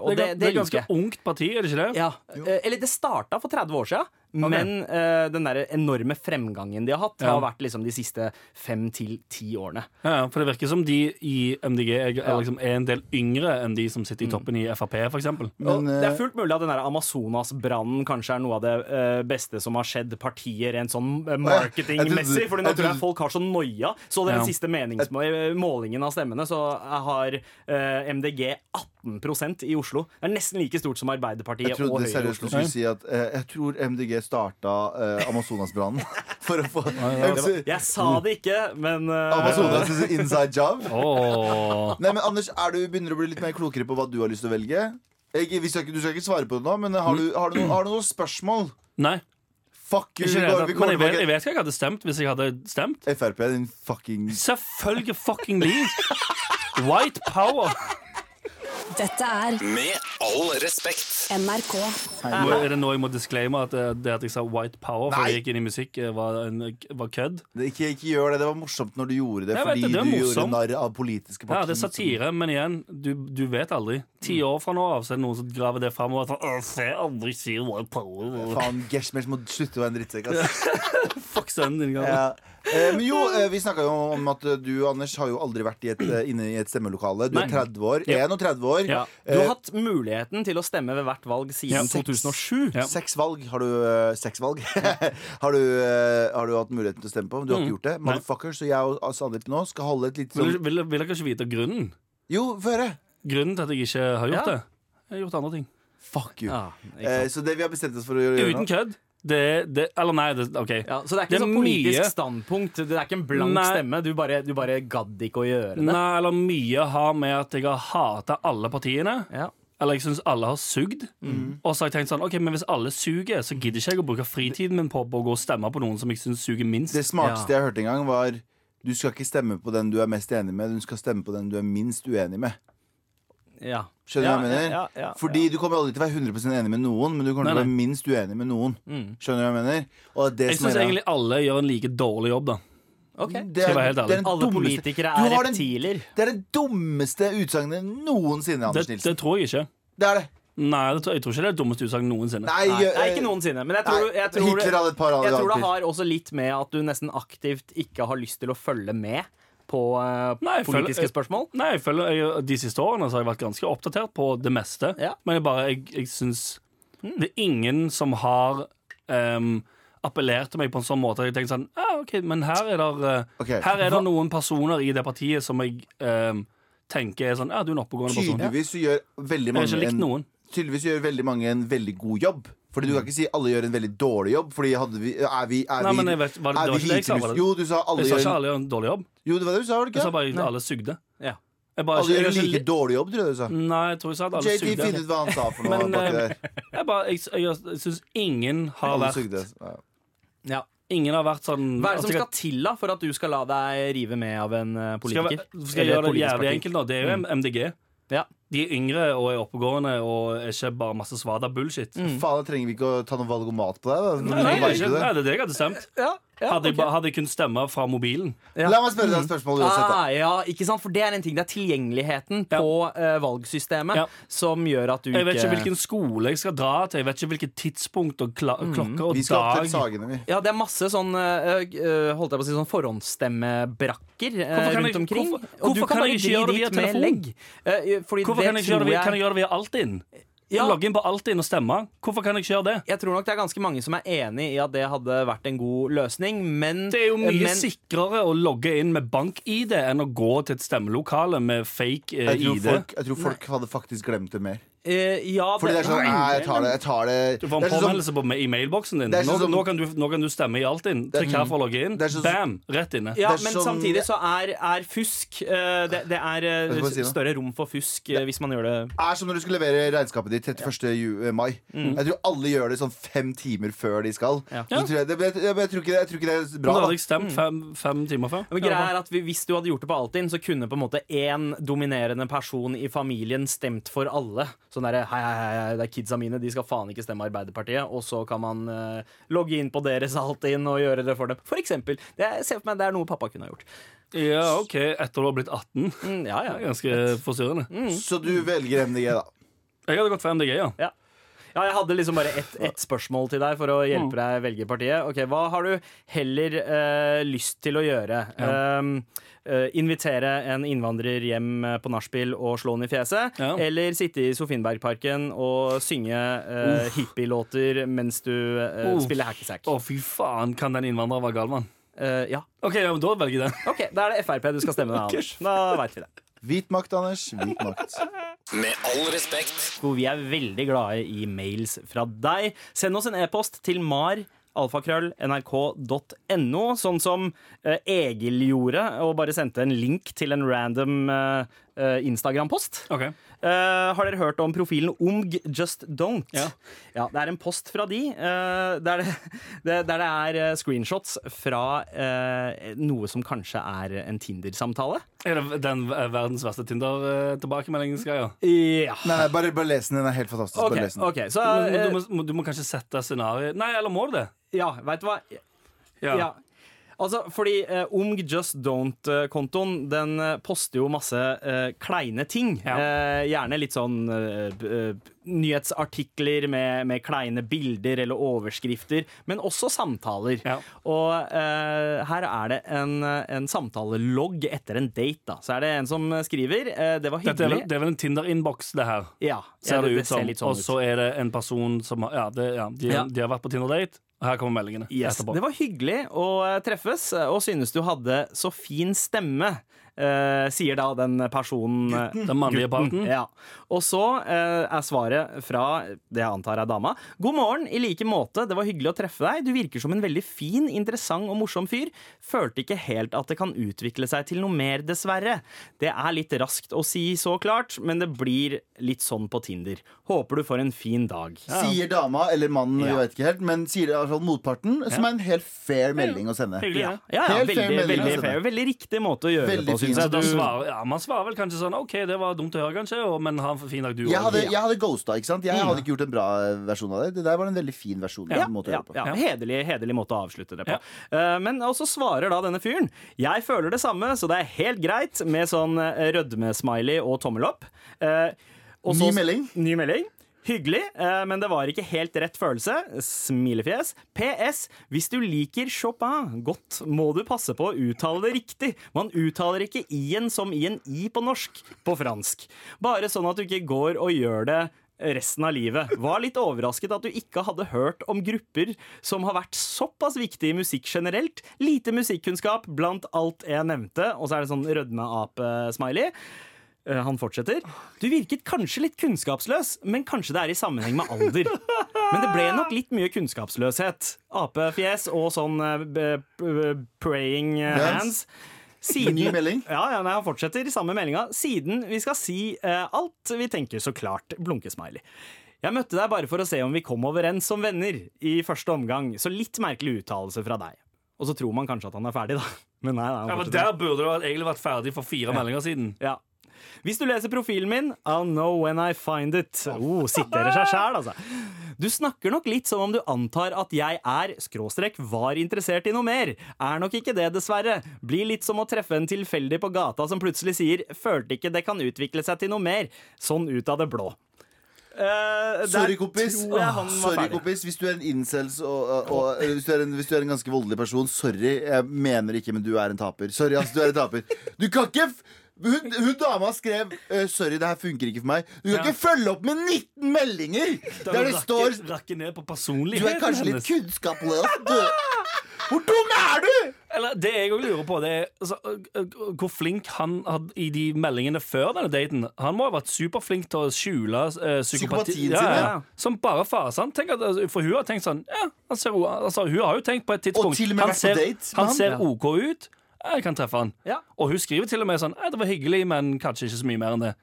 og Det det, det ganske ungt parti, er det ikke det? Ja, eh, Eller det starta for 30 år siden Men uh, den der enorme fremgangen de har hatt, Ja. har vært liksom de siste fem til ti årene. Ja, for det virker som de i MDG er, er, liksom, er en del yngre enn de som Mm. sitter i toppen i Frp, for Men, det er eh, fullt mulig at den der Amazonas-brannen kanskje er noe av det uh, beste som har skjedd partiet rent sånn marketingmessig. For nå jeg tror jeg folk har så noia. Så den Ja. den siste meningsmålingen av stemmene, så har uh, MDG 18% i Oslo. Det er nesten like stort som Arbeiderpartiet og Høyre i Oslo. si at jeg tror MDG starta eh, Amazonasbrannen for å få jeg sa det ikke, men eh, Amazonas is an inside job. Åh. Nei, men Anders, er du, begynner du å bli litt mer klokere på hva du har lyst til å velge? Jeg, vi skal ikke, du skal ikke svare på det nå, men har du, har du, noen, har du noen spørsmål? Nei. Fuck you! Ikke Vi det, går, vi men kommer jeg vet, jeg tilbake. vet hva jeg hadde stemt hvis jeg hadde stemt. Frp, din fucking Selvfølgelig fucking Lee. White power. Dette er Med all respekt. NRK. Nå er det nå jeg må disclaime at eh, det at jeg sa white power før jeg gikk inn i musikk, eh, var, en, var kødd. det, ikke, ikke gjør det. Det var morsomt når du gjorde det, Jeg vet fordi det, det er du gjorde morsomt. narr av politiske partier. Ja, det er satire, men igjen, du, du vet aldri. Ti år fra nå av så er det noen som graver det fram og er sånn «Åh, se aldri sier white power. Faen, Gershmers må slutte å være en drittsekk. ass. Fuck sønnen din. Gabriel. Ja. Eh, men jo, eh, vi snakka jo om at eh, du, Anders, har jo aldri vært i et, inne i et stemmelokale. Du er 30 år. Ja. 31 år. Ja. Du har hatt muligheten til å stemme ved hvert valg siden Ja. 2007. Ja. Seks valg har du Seks valg har, du, har du hatt muligheten til å stemme på. Men du har ikke gjort det. Motherfucker, så jeg og Sandeep nå skal holde et lite Vil, sånn vil, vil dere kanskje vite grunnen? Jo, få høre! Grunnen til at jeg ikke har gjort Ja. det? Jeg har gjort andre ting. Fuck you. Ja, Eh, så det vi har bestemt oss for å gjøre Uten kødd. Det, det, eller nei, det, OK. Ja, så det er ikke Det er sånn politisk mye- standpunkt. Det er ikke en blank Nei. stemme. Du bare, du bare gadd ikke å gjøre det. Nei, eller mye har med at jeg har hata alle partiene. Ja. Eller jeg syns alle har sugd. Mm. Og så har jeg tenkt sånn Ok, men hvis alle suger, så gidder ikke jeg å bruke fritiden min på, på å gå og stemme på noen som jeg syns suger minst. Det smarteste jeg hørte en gang, var du skal ikke stemme på den du er mest enig med, du skal stemme på den du er minst uenig med. Ja. Skjønner du hva jeg mener? Ja, ja, ja, Fordi du kommer aldri til å være 100% enig med noen, men du kommer til å være minst uenig med noen. Mm. Skjønner du hva jeg mener? Og det er Jeg som syns er egentlig alle gjør en like dårlig jobb, da. Okay. det er, helt det er Alle dummeste- politikere er har den- reptiler. Det er det dummeste utsagnet noensinne, Det, Anders det Nilsen. tror jeg ikke. Det er det. Nei, det tror, jeg tror ikke det er det dummeste utsagnet noensinne. Nei, Nei, nei, ikke noensinne. Men jeg tror, nei, jeg tror, jeg tror, jeg tror det har også litt med at du nesten aktivt ikke har lyst til å følge med på eh, Nei, politiske føler- politiske spørsmål. Nei, jeg føler jeg, De siste årene så har jeg vært ganske oppdatert på det meste. Ja. Men jeg bare, jeg, jeg syns Det er ingen som har um, appellert til meg på en sånn måte at jeg tenker sånn ah, OK, men her er det okay. Her er det noen personer i det partiet som jeg um, tenker er sånn Ja, du er en oppegående person. Tydeligvis gjør veldig mange en. Tydeligvis gjør veldig mange en veldig god jobb. Fordi du kan ikke si alle gjør en veldig dårlig jobb. Fordi hadde vi Er vi, er Nei, vi, men jeg vet, var det, er det var ikke det jeg sa. Jo, du alle Jeg sa ikke en, alle gjør en dårlig jobb. Jo, det var det du sa, var det ikke? Jeg sa bare at alle sugde. Ja. Jeg bare, Alle gjør en like dårlig jobb, tror jeg du sa. nei, jeg tror jeg sa at alle JT, finn ut hva han sa for noe Men, baki eh, der. Jeg, bare, jeg, jeg, jeg syns ingen har Alle vært sugde. Ja. Ja. Ingen har vært sånn Hva er det som skal til da for at du skal la deg rive med av en politiker? Skal politiker? skal jeg gjøre det jævlig enkelt nå? Det er jo MDG. Ja. De er yngre og er oppegående og er ikke bare masse svada bullshit. Faen, da trenger vi ikke å ta noe valg om mat på deg. Da. Nei, nei, det er ikke, du nei, det. det er det jeg hadde stemt. Ja, ja, Hadde jeg, hadde jeg kunnet stemme fra mobilen. Ja. La meg spørre deg et spørsmål uansett. da Ah, ja, ikke sant? For det er en ting. Det er tilgjengeligheten Ja. på uh, valgsystemet Ja. som gjør at du ikke Jeg vet ikke hvilken skole jeg skal dra til. Jeg vet ikke hvilket tidspunkt og kla klokke og Vi skal opp til. Sagene, vi. Ja, det er masse sånn eh, eh, Holdt jeg på å si sånn forhåndsstemmebrakker uh, rundt omkring. hvorfor- kan kan jeg ikke gjøre det via med telefon? legg. Eh, fordi Hvorfor det kan jeg ikke gjøre det via, kan jeg gjøre det via Altinn? Ja. Logge inn på Altinn og stemme. Hvorfor kan jeg ikke gjøre det? Jeg tror nok det er ganske mange som er enig i at det hadde vært en god løsning, men Det er jo mye men, sikrere å logge inn med bank-ID enn å gå til et stemmelokale med fake eh, jeg ID. folk, jeg tror folk hadde faktisk glemt det mer. Eh, Ja, Fordi det er sånn Nei, jeg tar det. Jeg tar det. Du får en sånn påmeldelse på i mailboksen din. Er Nå, sånn nå, kan du, nå kan du stemme i Altinn. Trykk her for å logge inn. Sånn- Bam! Rett inne. Ja, men sånn- samtidig så er, er fusk uh, Det, det er uh, du større rom for fusk uh, hvis man gjør det er som når du skal levere regnskapet ditt 31. Ju- mai. Jeg tror alle gjør det sånn fem timer før de skal. Ja. Tror jeg, det, jeg, jeg, jeg, tror ikke det, jeg tror ikke det er bra. hadde Da. jeg stemt fem, fem timer før. Men greia er at vi- Hvis du hadde gjort det på Altinn, så kunne på en måte én dominerende person i familien stemt for alle. Sånn derre hei, hei, hei, det er kidsa mine, de skal faen ikke stemme Arbeiderpartiet. Og så kan man uh, logge inn på deres Altinn og gjøre det for dem. For eksempel. Det, ser for meg det er noe pappa kunne ha gjort. Ja, OK, etter du har blitt 18. Mm, ja, ja. ganske forstyrrende. Så du velger MDG, da. Jeg hadde gått for MDG, ja. ja. Ja, jeg hadde liksom bare ett et spørsmål til deg for å hjelpe Mm. deg velge partiet. Ok, Hva har du heller eh, lyst til å gjøre? Um, eh, invitere en innvandrer hjem eh, på nachspiel og slå han i fjeset? Ja. Eller sitte i Sofienbergparken og synge uh, hippielåter mens du eh, spiller hackesack? Å, fy faen, kan den innvandreren være gal, mann? Eh, ja. OK, ja, da velger jeg den. OK, da er det Frp du skal stemme deg, Anders. Da veit vi det. Hvit makt, Anders. Hvit makt. Med all respekt. hvor vi er veldig glade i mails fra deg. Send oss en e-post til mar. alfakrøll.nrk.no, sånn som eh, Egil gjorde, og bare sendte en link til en random eh, eh, Instagram-post. Ok. Eh, har dere hørt om profilen Omg Just Don't? Ja. Det er en post fra de, uh, der, det, det, der det er eh, screenshots fra uh, noe som kanskje er en Tinder-samtale. Er det den verdens verste Tinder-tilbakemeldingsgreia? Ja. Nei, nei, bare, bare les den. Den er helt fantastisk. Okay, Bare les den. ok, så Men eh, du, må, du må kanskje sette scenarioet Nei, eller må du det? Ja, veit du hva? Ja. Altså, fordi eh, Omg Just Don't-kontoen Den eh, poster jo masse eh, kleine ting. Ja. Eh, gjerne litt sånn eh, eh, nyhetsartikler med, med kleine bilder eller overskrifter, men også samtaler. Ja. Og her er det en, en samtalelogg etter en date. da Så er det en som skriver Det var Dette er vel, det er vel en Tinder-innboks, det her. Ja, Ser ja, det, det, ut som. litt sånn Og så er det en person som har Ja, det, ja de, de har vært på Tinder-date, her kommer meldingene Yes, etterpå. det var hyggelig å eh, treffes, eh, og synes du hadde så fin stemme. Eh, sier da den personen Gutten. Den mannlige parten. Ja. Og så eh, er svaret fra det jeg antar er dama. God morgen, i like måte. Det var hyggelig å treffe deg. Du virker som en veldig fin, interessant og morsom fyr. Følte ikke helt at det kan utvikle seg til noe mer, dessverre. Det er litt raskt å si så klart, men det blir litt sånn på Tinder. Håper du får en fin dag. Sier dama eller mannen, Ja. jeg vet ikke helt, men sier i hvert fall motparten, som er en helt fair melding å sende. Hyggelig, Ja, ja, ja Helt veldig, fair melding, veldig, fair. veldig riktig måte å gjøre Veldig det på. Syns jeg. Du, svarer, ja, man svarer vel kanskje sånn OK, det var dumt å høre, kanskje, og, men ha en fin dag, du Jeg òg. hadde, jeg hadde ghosta, ikke sant? Jeg hadde ikke gjort en bra eh, versjon av det. Det der var en veldig fin versjon. ja, måte å ja, gjøre det på. ja, hederlig, hederlig måte å avslutte det på. Eh, men også svarer da denne fyren Jeg føler det samme, så det er helt greit med sånn eh, rødmesmiley og tommel opp. Eh, og Ny melding. Ny melding. Hyggelig, eh, men det var ikke helt rett følelse. Smilefjes. PS. Hvis du liker Chopin godt, må du passe på å uttale det riktig. Man uttaler ikke i-en som i en i på norsk på fransk. Bare sånn at du ikke går og gjør det resten av livet. Var litt overrasket at du ikke hadde hørt om grupper som har vært såpass viktige i musikk generelt. Lite musikkunnskap blant alt jeg nevnte. Og så er det sånn rødmeape-smiley. Eh, Han fortsetter. Du virket kanskje litt kunnskapsløs, men kanskje det er i sammenheng med alder. Men det ble nok litt mye kunnskapsløshet. Apefjes og sånn eh, b- b- praying hands. Siden. Ny melding. Ja, ja, nei, Han fortsetter i samme meldinga. Siden vi skal si uh, alt vi tenker, så klart. Blunkesmiley. Jeg møtte deg bare for å se om vi kom overens som venner i første omgang, så litt merkelig uttalelse fra deg. Og så tror man kanskje at han er ferdig, da. Men nei, nei, han Ja, men. Der burde du egentlig vært ferdig for fire meldinger siden. Ja. Hvis du leser profilen min, I'll know when I find it. Oh, siterer seg sjæl, altså. Du snakker nok litt som om du antar at jeg er, skråstrek, var interessert i noe mer. Er nok ikke det, dessverre. Blir litt som å treffe en tilfeldig på gata som plutselig sier 'følte ikke det kan utvikle seg til noe mer'. Sånn ut av det blå. Uh, Sorry, kompis. Sorry, kompis. Hvis du er en incels og, og, og hvis, du er en, hvis du er en ganske voldelig person, sorry. Jeg mener ikke, men du er en taper. Sorry, ass, du er en taper. Du kan ikke hun, hun dama skrev eh, 'Sorry, det her funker ikke for meg'. Du kan Ja. ikke følge opp med 19 meldinger der det står rakke, ned på Du personligheten er kanskje litt hennes. kunnskapsløs. Du. Hvor dum er du?! Eller det jeg òg lurer på, det er altså, ø- ø- hvor flink han hadde i de meldingene før denne daten. Han må ha vært superflink til å skjule uh, psykopati. Psykopatien sin, ja. Som bare fasen. Tenk at, altså, for hun har tenkt sånn ja, han ser, o- altså, Hun har jo tenkt på et tidspunkt Og til og med Han vært på ser, date med han han. ser. OK ut. Jeg kan treffe han. Ja. Og hun skriver til og med sånn «Ja, Det var hyggelig, men kanskje ikke så mye mer enn det.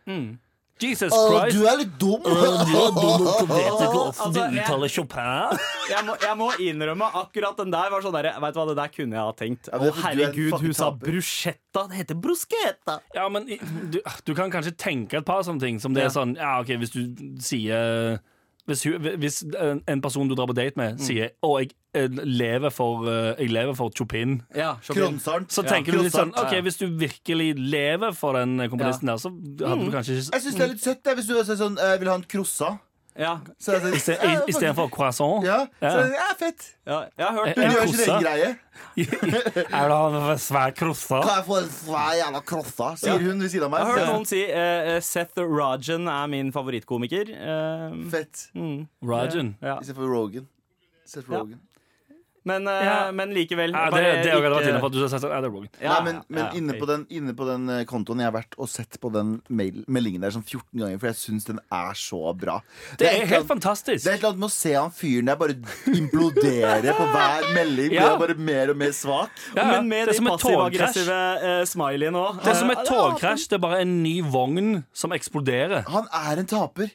Jesus Å, Christ. du er litt dum! Du er Chopin. Jeg må, jeg må innrømme akkurat den der var sånn der, Vet du hva, det der kunne jeg ha tenkt. Å er du er herregud, hun sa bruschetta. Det heter bruschetta. Ja, men du, du kan kanskje tenke et par sånne ting. Som det Ja. er sånn Ja, OK, hvis du sier Hvis, hun, hvis en, person du drar på date med, sier 'Å, jeg, lever for, eh, jeg lever for Chopin', Ja, Kronsaren. så Ja, tenker du litt sånn OK, hvis du virkelig lever for den komponisten der, så hadde du kanskje ikke Jeg syns det er litt søtt det, hvis du sier sånn vil ha en crossa. Ja, Så Istedenfor croissant. ja, Ja. Så, ja, fett. ja, jeg har hørt Du gjør ikke den greie. Jeg vil ha en svær krossa. Kan jeg få en svær jævla krossa? Sier hun ved siden av meg. Jeg har hørt noen si uh, Seth Rogen er min favorittkomiker. Uh, Fett. mm, Rajan. ja. Istedenfor Rogan. Seth Ja. Rogan. Men, eh, Ja. men likevel. Ja, det, det har ikke- inne på. at Du har sett sånn, ja, det er Rogan. Ja, men, men ja, inne, på den, inne på den eh, kontoen Jeg har vært og sett på den mail, meldingen der sånn 14 ganger, for jeg syns den er så bra. Det et er eller helt annet- fantastisk. det er et eller annet med å se han fyren der bare implodere på hver melding. Blir bare mer og mer svak. Ja, ja. Men med det er de passiv-aggressive uh, smiley òg. Det er som eh, et togkrasj. Det er bare en ny vogn som eksploderer. Han er en taper.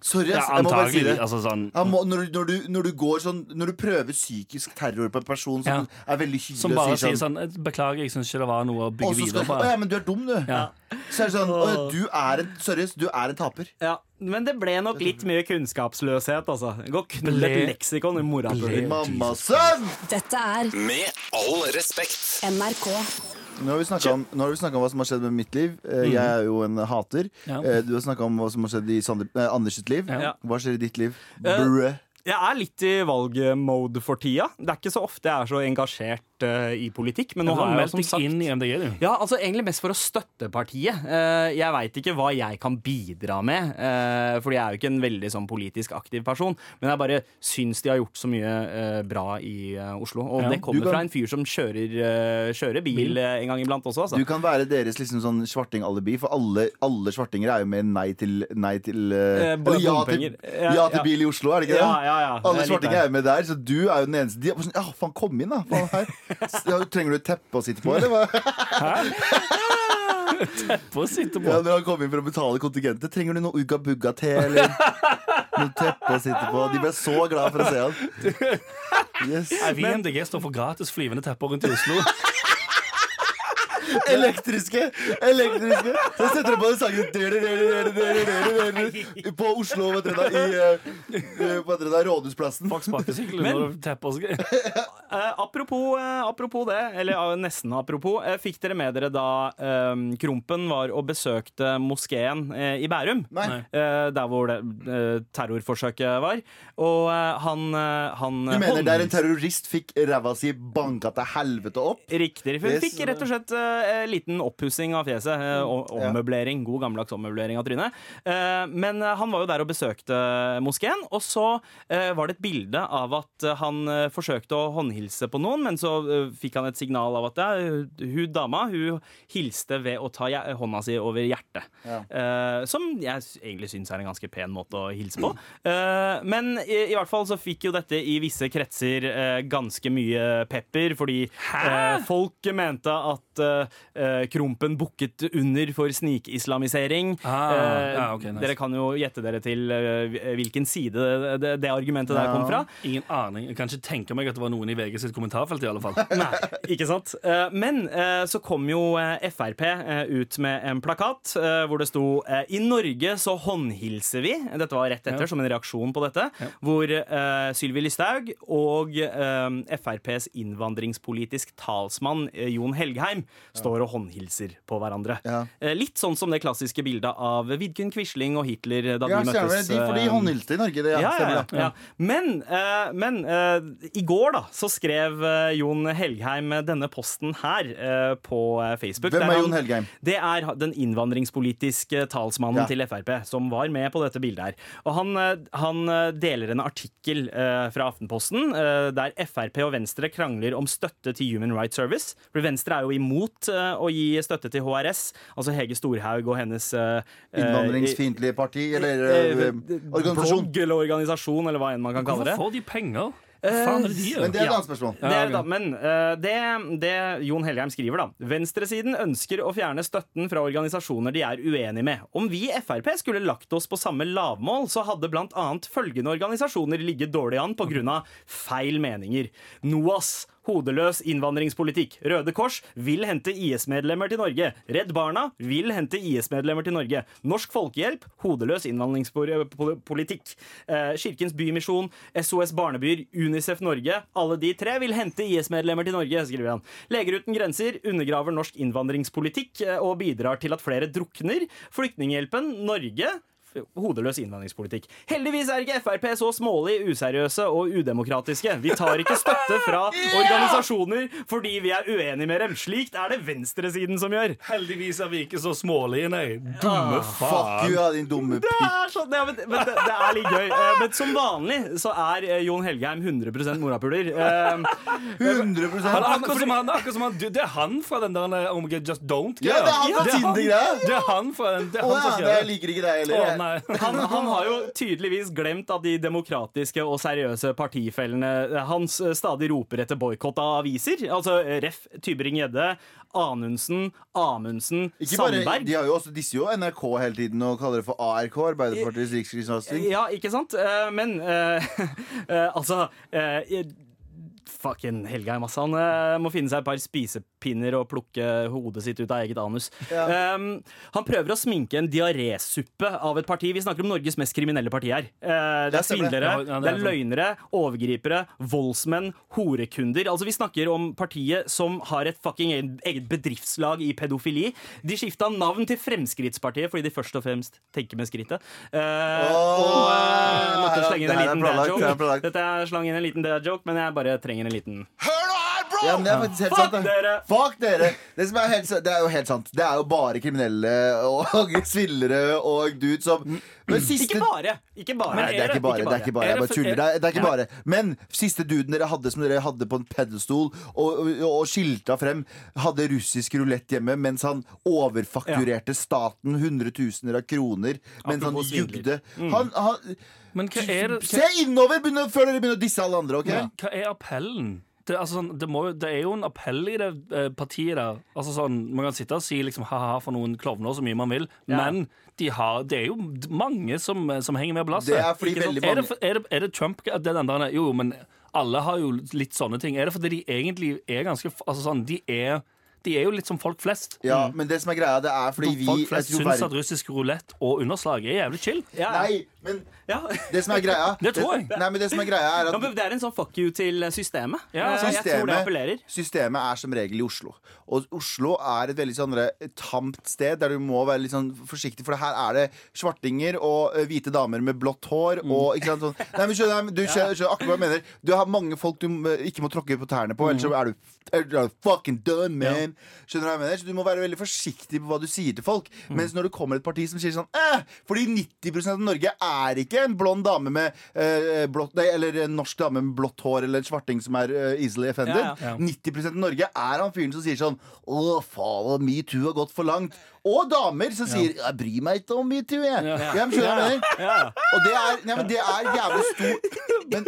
Sorry, ass. jeg må bare si det. Altså, sånn, må, når, du, når, du, når du går sånn Når du prøver psykisk terror på en person som er veldig hyggelig som bare sier sånn sånn Beklager, jeg syns ikke det var noe å bygge videre å, på. ja, men du er dum, du. Ja. Så er det sånn Du er en Seriøst, du er en taper. Ja, men det ble nok litt mye kunnskapsløshet, altså. Gå knull et leksikon i morapuler. Mammas sønn! Dette er Med all respekt. NRK. Nå har vi snakka om, nå har vi snakket om hva som har skjedd med mitt liv. Eh, Jeg er jo en hater. Ja. Eh, Du har snakka om hva som har skjedd i Sander, eh, Anders sitt liv. Ja. Hva skjer i ditt liv? Brø. Jeg er litt i valgmode for tida. Det er ikke så ofte jeg er så engasjert uh, i politikk, men nå har jeg meldt som sagt inn i MDG, du. Ja, altså egentlig mest for å støtte partiet. Uh, jeg veit ikke hva jeg kan bidra med, uh, fordi jeg er jo ikke en veldig sånn politisk aktiv person. Men jeg bare syns de har gjort så mye uh, bra i Oslo. Og Ja. det kommer kan- fra en fyr som kjører, kjører bil eh, en gang iblant også, altså. Du kan være deres liksom sånn svarting-alibi, for alle, alle svartinger er jo med nei til, nei til ja til. Ja, ja til ja. bil i Oslo, er det ikke det? Ja, ja. Alle er svartinger er jo med der, så du er jo den eneste De er sånn, Ja, faen, kom inn, da. Faen, her. S- Ja, trenger du et teppe å sitte på, eller hva? Hæ? teppe å sitte på. Ja, når han kom inn for å betale kontingentet, trenger du noe Ugga Bugga-te, eller noe teppe å sitte på? De ble så glad for å se han. Yes. Er Vi i MDG står for gratis flyvende tepper rundt i Oslo. Elektriske! Elektriske! Så setter du på den sangen dere, dere, dere, på Oslo vet du, da, i eh, på vet dere, Rådhusplassen. Folk sparkesykler og Eh, apropos, eh, apropos det, eller eh, nesten apropos, eh, fikk dere med dere da um, Krompen var og besøkte moskeen eh, i Bærum? Eh, der hvor det eh, terrorforsøket var. Og eh, han, eh, han Du mener der en terrorist fikk ræva si banka til helvete opp? Riktig. Hun fikk rett og slett eh, liten oppussing av fjeset. eh, ommøblering. God gammeldags ommøblering av trynet. Eh, men eh, han var jo der og besøkte moskeen, og så eh, var det et bilde av at eh, han eh, forsøkte å håndhilse på noen, men så eh, fikk han et signal av at hun dama hun hilste ved å ta hånda si over hjertet. Ja. Eh, som jeg egentlig syns er en ganske pen måte å hilse på. Eh, men i, hvert fall så fikk jo dette i visse kretser eh, ganske mye pepper, fordi eh, folk mente at eh, Krompen bukket under for snikislamisering. Ah, Eh, ja, okay, nice. Dere kan jo gjette dere til eh, hvilken side det, det argumentet der kom fra. Ingen aning. Jeg kan ikke tenke meg at det var noen i VG sitt kommentarfelt. i alle fall Nei, ikke sant? Eh, Men eh, så kom jo eh, Frp ut med en plakat hvor det sto I Norge så håndhilser vi. Dette var rett etter, Ja. som en reaksjon på dette. Hvor Sylvi Listhaug og FrPs innvandringspolitisk talsmann Jon Helgheim står og håndhilser på hverandre. Ja. Eh, Litt sånn som det klassiske bildet av Vidkun Quisling og Hitler da Ja, de møttes. det. De, for de eh, håndhilste i Norge. Det, ja, ja, ja, stemmer ja, ja. Men, eh, men i går da så skrev Jon Helgheim denne posten her på Facebook. Hvem er Jon Helgheim? Det er den innvandringspolitiske talsmannen til Frp, som var med på dette bildet her. Og han, han deler en artikkel fra Aftenposten der Frp og Venstre krangler om støtte til Human Rights Service. For Venstre er jo imot å gi støtte til HRS, altså Hege Storhaug og hennes eh, eh, Innvandringsfiendtlige parti, eller eh, eh, organisasjon. Blogg eller organisasjon, eller hva enn man kan kalle det. Hvorfor får de penger? Faen er det de? Men det er et annet spørsmål. Det er, da, men eh, det, det Jon Helgheim skriver, da. Venstresiden ønsker å fjerne støtten fra organisasjoner de er uenig med. Om vi i Frp skulle lagt oss på samme lavmål, så hadde bl.a. følgende organisasjoner ligget dårlig an pga. feil meninger. NOAS. Hodeløs innvandringspolitikk. Røde Kors vil hente IS-medlemmer til Norge. Redd Barna vil hente IS-medlemmer til Norge. Norsk Folkehjelp. Hodeløs innvandringspolitikk. Eh, Kirkens Bymisjon. SOS Barnebyer. Unicef Norge. Alle de tre vil hente IS-medlemmer til Norge, skriver han. Leger uten grenser undergraver norsk innvandringspolitikk eh, og bidrar til at flere drukner. Flyktninghjelpen Norge hodeløs innvandringspolitikk. Heldigvis er ikke Frp så smålig, useriøse og udemokratiske. Vi tar ikke støtte fra organisasjoner fordi vi er uenige med dem. Slikt er det venstresiden som gjør. Heldigvis er vi ikke så smålige, nei. Dumme Fuck faen. you, din dumme Det er, sånn, ja, men, men det, det er litt gøy. Eh, Men som vanlig så er eh, Jon Helgheim 100 morapuler. Eh, 100 Han, akkurat som han, akkurat som han Det er han fra den der Oh Just Don't. Ja, det er han fra Det er han- Tinder-greia. Det er han fra den. Det er han ja, nei, skrev jeg liker ikke deg heller. han, han har jo tydeligvis glemt at de demokratiske og seriøse partifellene hans stadig roper etter boikott av aviser. Altså Ref. Tybring-Gjedde, Anundsen, Amundsen, Ikke bare, Sandberg. de har jo også disser jo NRK hele tiden og kaller det for ARK, Arbeiderpartiets rikskringkasting. Ja, ikke sant? Eh, Men eh, eh, altså Fucking Helgeheim, ass. Han må finne seg et par spisepinner og plukke hodet sitt ut av eget anus. Um, han prøver å sminke en diarésuppe av et parti. Vi snakker om Norges mest kriminelle parti her. Uh, det er stemmer det. svindlere, Ja, ja, det det er er løgnere, overgripere, voldsmenn, horekunder. Altså Vi snakker om partiet som har et fucking eget- bedriftslag i pedofili. De skifta navn til Fremskrittspartiet fordi de først og fremst tenker med skrittet. Eh, og uh, måtte slenge inn en liten dad det er joke. Dette er slang inn en liten dad joke, men jeg bare trenger en liten Ja, men det er faktisk helt Fuck sant. det. dere! Fuck dere! Det, som er helt, sa- det er jo helt sant. Det er jo bare kriminelle og svillere og dudes som Men siste Ikke bare! Ikke bare. Nei, det er ikke bare. Det er ikke bare. Jeg bare tuller. er- Det er, det er ikke bare. Men siste duden dere hadde som dere hadde på en pedestol og, og, og skilta frem, hadde russisk rulett hjemme mens han overfakturerte staten hundretusener av kroner mens han Apropos jugde. Han, han, Men hva er det se innover begynner- før dere begynner å disse alle andre, OK? Hva er appellen? Det, altså, sånn, det, må, det er jo en appell i det eh, partiet der. Altså, sånn, man kan sitte og si liksom, ha-ha for noen klovner så mye man vil, Ja. men de har, det er jo mange som, som henger med på lasset. Det er fordi Ikke veldig er, mange- er, er det Trump det er der, Jo, men alle har jo litt sånne ting. Er det fordi de egentlig er ganske Altså sånn, de er, de er jo litt som folk flest. Ja, men det som er greia, det er fordi vi folk flest syns at russisk rulett og underslag er jævlig chill. Ja. Nei, men Ja. det som er greia Det tror jeg. Nei, men det som er greia er at ja, det er en sånn fuck you til systemet. Ja, systemet, jeg tror det appellerer. systemet er som regel i Oslo. Og Oslo er et veldig sånn tamt sted der du må være litt sånn forsiktig, for her er det svartinger og eh, hvite damer med blått hår Mm. og ikke sant, sånn. Nei, men skjønner, du skjønner, skjønner akkurat hva jeg mener. Du har mange folk du eh, ikke må tråkke på tærne på, ellers så er du, er du fucking done, man. Skjønner du hva jeg mener? Så du må være veldig forsiktig på hva du sier til folk. Mm. Mens når det kommer et parti som sier sånn eh, Fordi 90% av Norge er ikke en blond dame med eh, blått Nei, eller en norsk dame med blått hår eller en svarting som er eh, easily offended. Ja, ja. 90% av Norge er han fyren som sier sånn Å, faen, metoo har gått for langt. Og damer som sier Jeg bryr meg ikke om metoo, jeg. Ja. men skjønner ja? Ja. Og det er, nei, men det er jævlig stor men,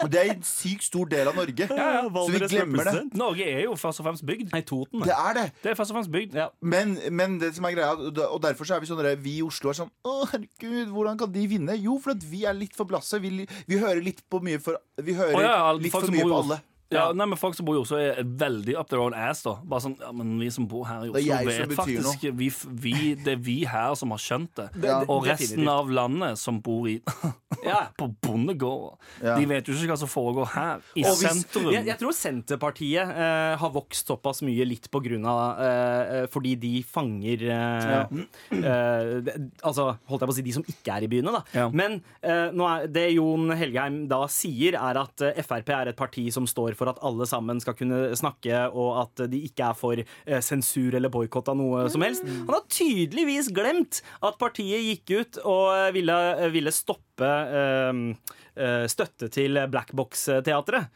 Og det er en sykt stor del av Norge. ja, så vi glemmer det. Norge er jo først og fremst bygd. Nei, Toten. Det er det. Det er først og fremst bygd. Ja. Men, men det som er greia, og derfor så er vi sånn Vi i Oslo er sånn Å, herregud, hvordan kan de vinne? Jo, for at vi er litt for blasse. Vi, vi hører litt på mye for Vi hører oh, ja, litt for mye på alle. Ja, nei, men Folk som bor i Oslo, er veldig up their own ass. da Bare sånn, ja, men Vi som bor her i Det er Oslo, jeg som vet betyr faktisk vi, vi, Det er vi her som har skjønt det. Ja. Og definitivt. resten av landet som bor i Ja. på bondegården Ja. de vet jo ikke hva som foregår her, i Og hvis- sentrum. Jeg, jeg tror Senterpartiet eh, har vokst såpass mye litt på grunn av eh, Fordi de fanger eh, eh, de- Altså, holdt jeg på å si, de som ikke er i byene, da. Ja. Men eh, nå er, det Jon Helgheim da sier, er at eh, Frp er et parti som står for at alle sammen skal kunne snakke, og at de ikke er for eh, sensur eller boikott av noe som helst. Han har tydeligvis glemt at partiet gikk ut og ville, ville stoppe eh, eh, støtte til Black Box-teatret.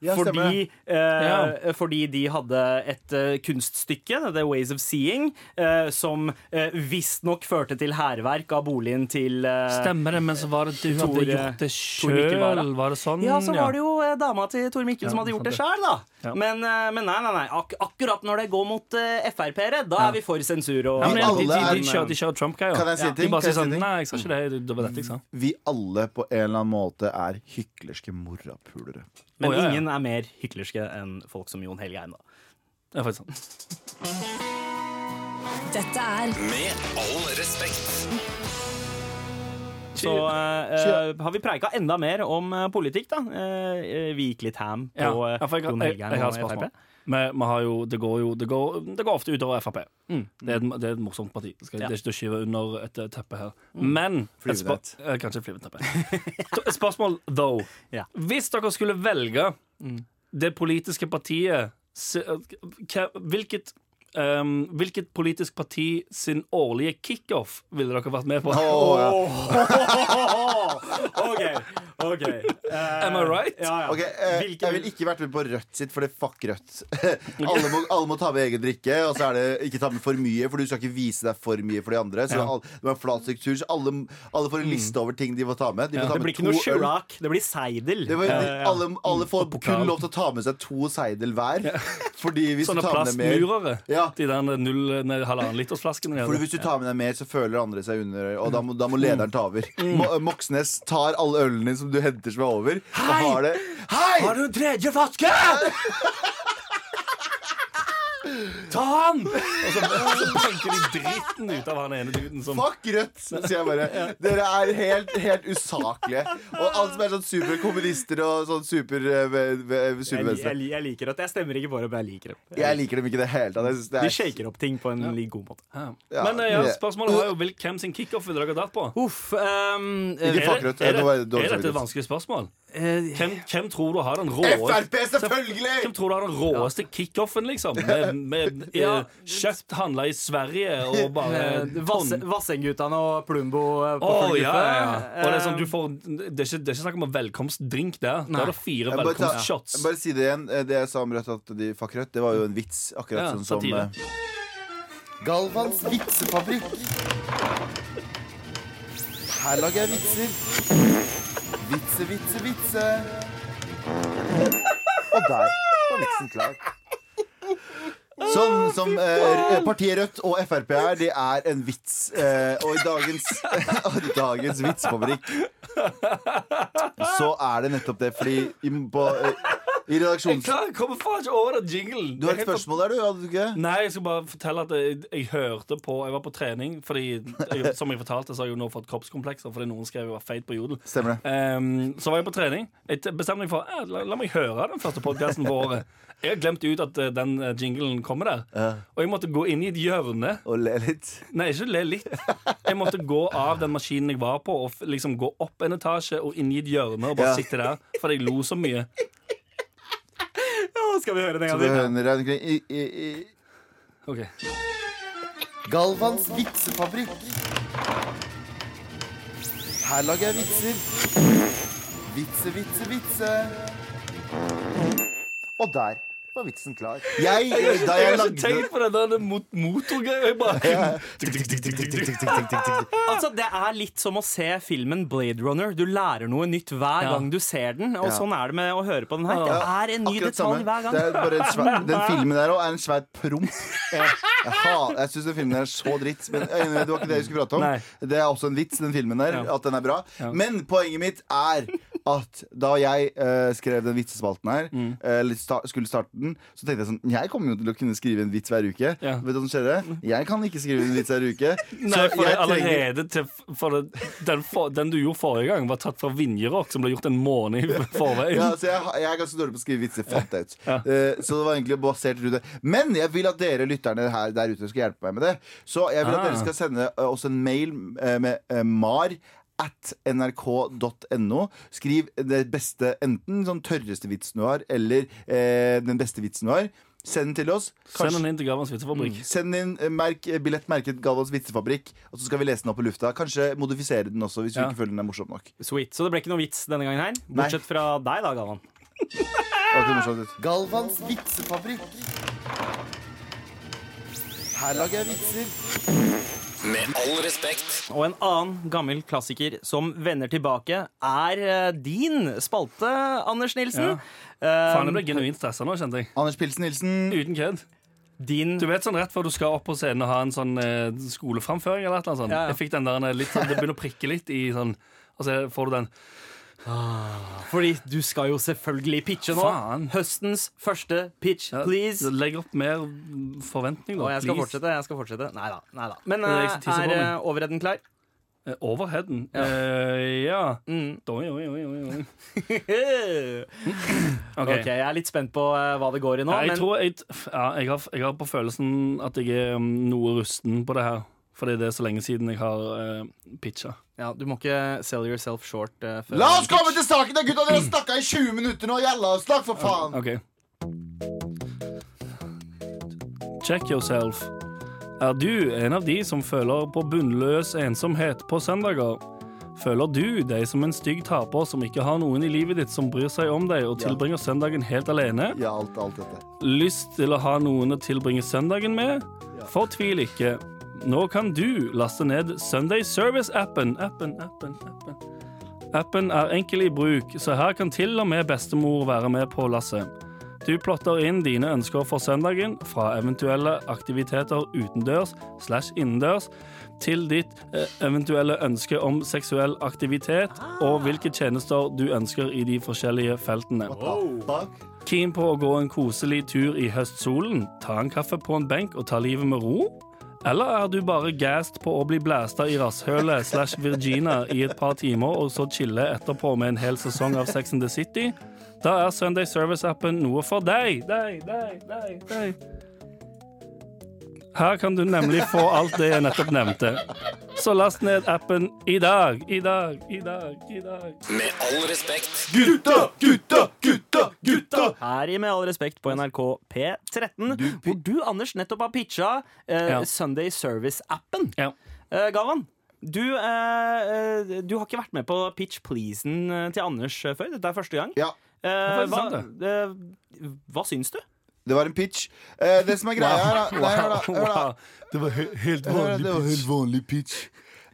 Ja, fordi, eh, Ja. fordi de hadde et uh, kunststykke, The Ways of Seeing, eh, som uh, visstnok førte til hærverk av boligen til eh, Stemmer det, men så var det du hadde gjort det sjøl? Var det sånn? Ja, så var det jo eh, dama til Tor Mikkel som hadde gjort det sjøl, da. Ja. Men, eh, men nei, nei, nei. Ak akkurat når det går mot uh, Frp-ere, da er vi for sensur og Ja, men ja, de, de, de, er- de kjører, kjører Trump-greier. Kan jeg si en De ting? bare Kan jeg sier si sånn ting? Nei, jeg sa ikke det. Det var dette jeg sa. Vi alle på en eller annen måte er hyklerske morapulere. Men oh, ja, ja. ingen er mer hyklerske enn folk som Jon Helgheim, da. Det er faktisk sant. Dette er Med all respekt. Så uh, har vi preika enda mer om eh, politikk, da. Eh, vi gikk litt ham på Ja, jeg, Jon har og. Frp. Men jo, det, går jo, det, går, det går ofte utover Frp. Mm. Det, er et, det er et morsomt parti. Det, skal, Ja. det er ikke til å skyve under et teppe her. Mm. Men et spør- eh, Kanskje et flyveteppe. Et spørsmål, though. Ja. Hvis dere skulle velge Mm. det politiske partiet Hvilket ehm, hvilket politisk parti sin årlige kickoff ville dere vært med på? Oh, ja. OK. ok uh, Am I right? Ja, ja. Okay, uh, Jeg vil ikke vært med på Rødt sitt, for det fuck Rødt. alle, må, alle må ta med egen drikke, og så er det ikke ta med for mye, for du skal ikke vise deg for mye for de andre. Så Ja. alle, det var flat struktur, så alle, alle får en liste over ting de må ta med. De må ta Det blir ikke noe. Chirac, det blir Seidel. Det var, uh, ja. alle, alle får kun lov til å ta med seg to seidel hver. Fordi hvis Sånne med plastmurere. Ja. De der null, nei, halvannen litersflaskene. Fordi Hvis du tar med deg mer, så føler andre seg under, og da må, da må lederen ta over. Mm. Mo- Moxnes tar alle ølene som du henter som er over, og har det Hei! Har du en tredje flaske?! Ta han! Og så, så banker de dritten ut av han ene duden som Fuck Rødt, sier jeg bare. Dere er helt, helt usaklige. Og alle som er sånn superkommunister og sånn super, eh, ve- ve- Jeg, jeg, jeg liker at jeg stemmer ikke på det, men jeg liker det. Jeg liker dem ikke det hele tatt. Jeg De er- shaker opp ting på en litt god måte. ja. Ja, Men eh, ja, spørsmålet var jo hvem sin kickoff ville dere dratt på? Uff. Um, Er, det, er, det, det er dette et vanskelig spørsmål? Eh, Hvem, hvem tror du har den råeste Frp, selvfølgelig! Hvem tror du har den råeste kickoffen, liksom? Med, med Ja. eh, kjøtt handla i Sverige og bare eh, Vassendgutane og Plumbo på oh, ja, ja, ja. Og det er sånn, får, det, er ikke, det er ikke snakk om en velkomstdrink der. Da er det fire bare, velkomstshots. bare si det igjen. Det jeg sa om Rødt, at de fuck Rødt, det var jo en vits. Akkurat Ja, sånn som Galvans vitsefabrikk. Her lager jeg vitser. Vitse, vitse, vitse. Og der var vitsen klar. Sånn som eh, partiet Rødt og Frp er, det er en vits. Eh, og i dagens, dagens vitsefabrikk så er det nettopp det, fordi i, på, eh, i Jeg klarer- kommer faen ikke over den jinglen. Du har et spørsmål der, du? Hadde du ikke? Nei, jeg skal bare fortelle at jeg, jeg hørte på Jeg var på trening, fordi jeg, som jeg fortalte, så har jeg jo nå fått kroppskomplekser fordi noen skrev jeg var feit på Jodel. Stemmer det. um, så var jeg på trening. Jeg bestemte meg for eh, la, la meg høre den første podkasten på året. Jeg har glemt ut at eh, den eh, jinglen kommer der. Ja. Og jeg måtte gå inn i et hjørne. Og le litt. Nei, ikke le litt. Jeg måtte gå av den maskinen jeg var på, og liksom gå opp en etasje og inn i et hjørne og bare Ja. sitte der. Fordi jeg lo så mye. Nå skal vi høre den en gang til? Ok Galvans vitsefabrikk. Her lager jeg vitser. Vitse, vitse, vitse. Og der var vitsen klar. Jeg, da Jeg jeg har ikke tenkt på den der mot motorgreia bak. Altså, Det er litt som å se filmen Blade Runner. Du lærer noe nytt hver Ja. gang du ser den. Og Ja. sånn er det med å høre på den her. Det er en ny Akkurat detalj samme. hver gang. Det er bare en svær, den filmen der òg er en svær promp. Jeg, jeg syns den filmen der er så dritt. Men er det var ikke det jeg skulle prate om. Nei. Det er også en vits, den filmen der. Ja. At den er bra. Ja. Men poenget mitt er at da jeg eh, skrev den vitsespalten her, Mm. eh, eller sta skulle starte den, så tenkte jeg sånn Jeg kommer jo til å kunne skrive en vits hver uke. Ja. Vet du hva som skjer? Jeg kan ikke skrive en vits hver uke. Nei, for jeg er allerede til for det, den, for, den du gjorde forrige gang, var tatt fra Vinjerock, som ble gjort en måned i forveien. Ja, så jeg, jeg er ganske dårlig på å skrive vitser. Fant jeg ut. Ja. Uh, så det var egentlig basert rundt det. Men jeg vil at dere lytterne her der ute skal hjelpe meg med det. Så jeg vil at Ah. dere skal sende eh, oss en mail eh, med eh, mar at nrk.no. Skriv det beste, enten sånn tørreste vitsen du har, eller eh, den beste vitsen du har. Send den til oss. Send den inn til Galvans vitsefabrikk. Send inn eh, merk, eh, billett merket Galvans vitsefabrikk, og så skal vi lese den opp på lufta. Kanskje modifisere den også, hvis vi ikke føler den er morsom nok. Sweet. Så det ble ikke noe vits denne gangen her? Bortsett fra deg, da, Galvan. Galvans vitsefabrikk. Her lager jeg vitser. Med all respekt. Og en annen gammel klassiker som vender tilbake, er eh, din spalte, Anders Nilsen. Ja. Eh, Faen, jeg ble genuint stressa nå, kjente jeg. Anders Pilsen Nilsen. Uten kødd. din Du vet sånn rett før du skal opp på scenen og ha en sånn eh, skoleframføring eller et eller annet sånt. Ja, ja. Jeg fikk den der eh, litt sånn, Det begynner å prikke litt i sånn Og så får du den Fordi du skal jo selvfølgelig pitche nå. Faen. Høstens første pitch, ja, please. Legg opp mer forventning, da. Og jeg skal please. fortsette. jeg skal fortsette Nei da. Nei da. Men er eh, er på uh, meg. overredden klar? Overheden? Ja. Uh, ja. Mm. Oi, oi, oi, oi, okay. ok, jeg er litt spent på eh, hva det går i nå. Ja, jeg men tror jeg, ja, jeg, har, jeg har på følelsen at jeg er um, noe rusten på det her. Fordi det er så lenge siden jeg har uh, pitcha. ja, du må ikke sell yourself short. Uh, før La oss komme til saken, da, gutta! Dere har snakka i 20 minutter nå. Jalla, snakk for faen! Okay. Check yourself. Er du en av de som føler på bunnløs ensomhet på søndager? Føler du deg som en stygg taper som ikke har noen i livet ditt som bryr seg om deg, og tilbringer søndagen helt alene? Ja, alt, alt dette. Lyst til å ha noen å tilbringe søndagen med? Fortvil ikke. Nå kan du laste ned Sunday Service-appen. Appen, appen, appen. Appen er enkel i bruk, så her kan til og med bestemor være med på lasset. Du plotter inn dine ønsker for søndagen, fra eventuelle aktiviteter utendørs slash innendørs, til ditt eh, eventuelle ønske om seksuell aktivitet, og hvilke tjenester du ønsker i de forskjellige feltene. Keen på å gå en koselig tur i høstsolen, ta en kaffe på en benk og ta livet med ro? Eller er du bare gassed på å bli blæsta i rasshølet slash Virginia i et par timer og så chille etterpå med en hel sesong av Sex and the City? Da er Sunday Service-appen noe for deg. Deg, deg, deg, deg. Her kan du nemlig få alt det jeg nettopp nevnte. Så last ned appen i dag, i dag, i dag, i dag. Med all respekt. Gutta, gutta, gutta, gutta! Her i Med all respekt på NRK P13, hvor du, Anders, nettopp har pitcha eh, Ja. Sunday Service-appen. Ja. Eh, Gavan, du, eh, eh, du har ikke vært med på Pitch Pleasen eh, til Anders eh, før. Dette er første gang. Ja, Eh, hva, eh, hva syns du? Det var en pitch. Eh, det som er greia her, da Nei, hør da, hør da. Det var helt Hør da, Det var helt vanlig pitch.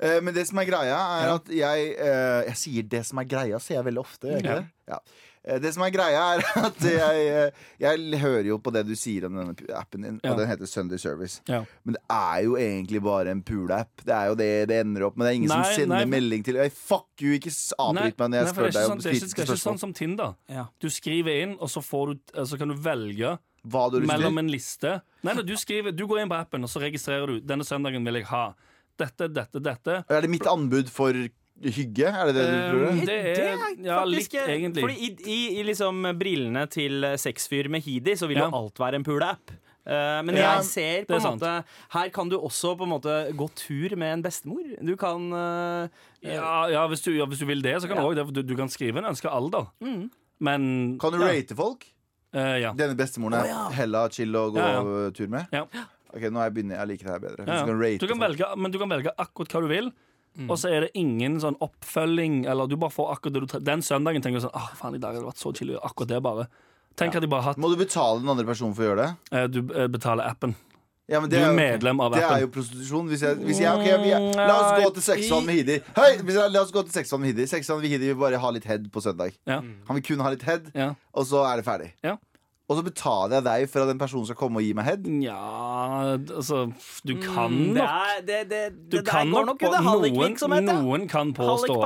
Eh, men det som er greia, er at jeg eh, Jeg sier det som er greia, sier jeg veldig ofte. gjør Jeg ikke det? Ja. Eh, Det som er greia, er at jeg, eh, jeg hører jo på det du sier om denne appen din, Ja. og den heter Sunday Service. Ja. Men det er jo egentlig bare en pool-app. Det er jo det det ender opp med. Det er ingen Nei, som sender nei. melding til Fuck you, ikke avbryt meg når jeg nei, spør deg om sånn, det er ikke, det er ikke sånn som Tinder. Ja. Du skriver inn, og så, får du, eh, så kan du velge Hva du mellom en liste. Nei, nei, du, skriver, du går inn på appen, og så registrerer du denne søndagen vil jeg ha dette, dette, dette. Er det mitt anbud for hygge? Er det det du tror? Um, det? er ja, faktisk, litt, egentlig. Fordi i, i, i liksom brillene til sexfyr med Mehidi så vil Ja. jo alt være en puleapp. Uh, men Ja, jeg ser på en sant. måte Her kan du også på en måte gå tur med en bestemor. Du kan uh, Ja, ja, hvis, du, ja, hvis du vil det, så kan Ja. du òg Du, du kan skrive en ønska alder. Men Kan du ja, rate folk? Uh, ja. Denne bestemoren er oh, ja. hella chill å gå Ja, ja. tur med? Ja. Ok, nå er jeg begynner Jeg liker det her bedre. Ja. kan rate Du kan velge, men du kan velge akkurat hva du vil. Og så er det ingen sånn oppfølging. Eller du bare får akkurat det du trenger. Den søndagen tenker du sånn Åh, faen, i dag har det vært så chill. Akkurat det, bare. Tenk at de bare hatt Må du betale den andre personen for å gjøre det? eh, Du eh, betaler appen. Ja, men Du er, er medlem av Det er jo prostitusjon. Hvis jeg, hvis jeg, ok, vi er, la oss gå til Sexvan med Hidi. Hei, jeg, la oss gå til Sexvan med Hidi. Sexvan med Hidi vil bare ha litt head på søndag. Ja. Han vil kun ha litt head, Ja. og så er det ferdig. Ja. Og så betaler jeg deg for at en person skal komme og gi meg head. ja, altså Du kan Mm, det, nok er, det, det, Du det kan nok nok på noen, noen kan påstå.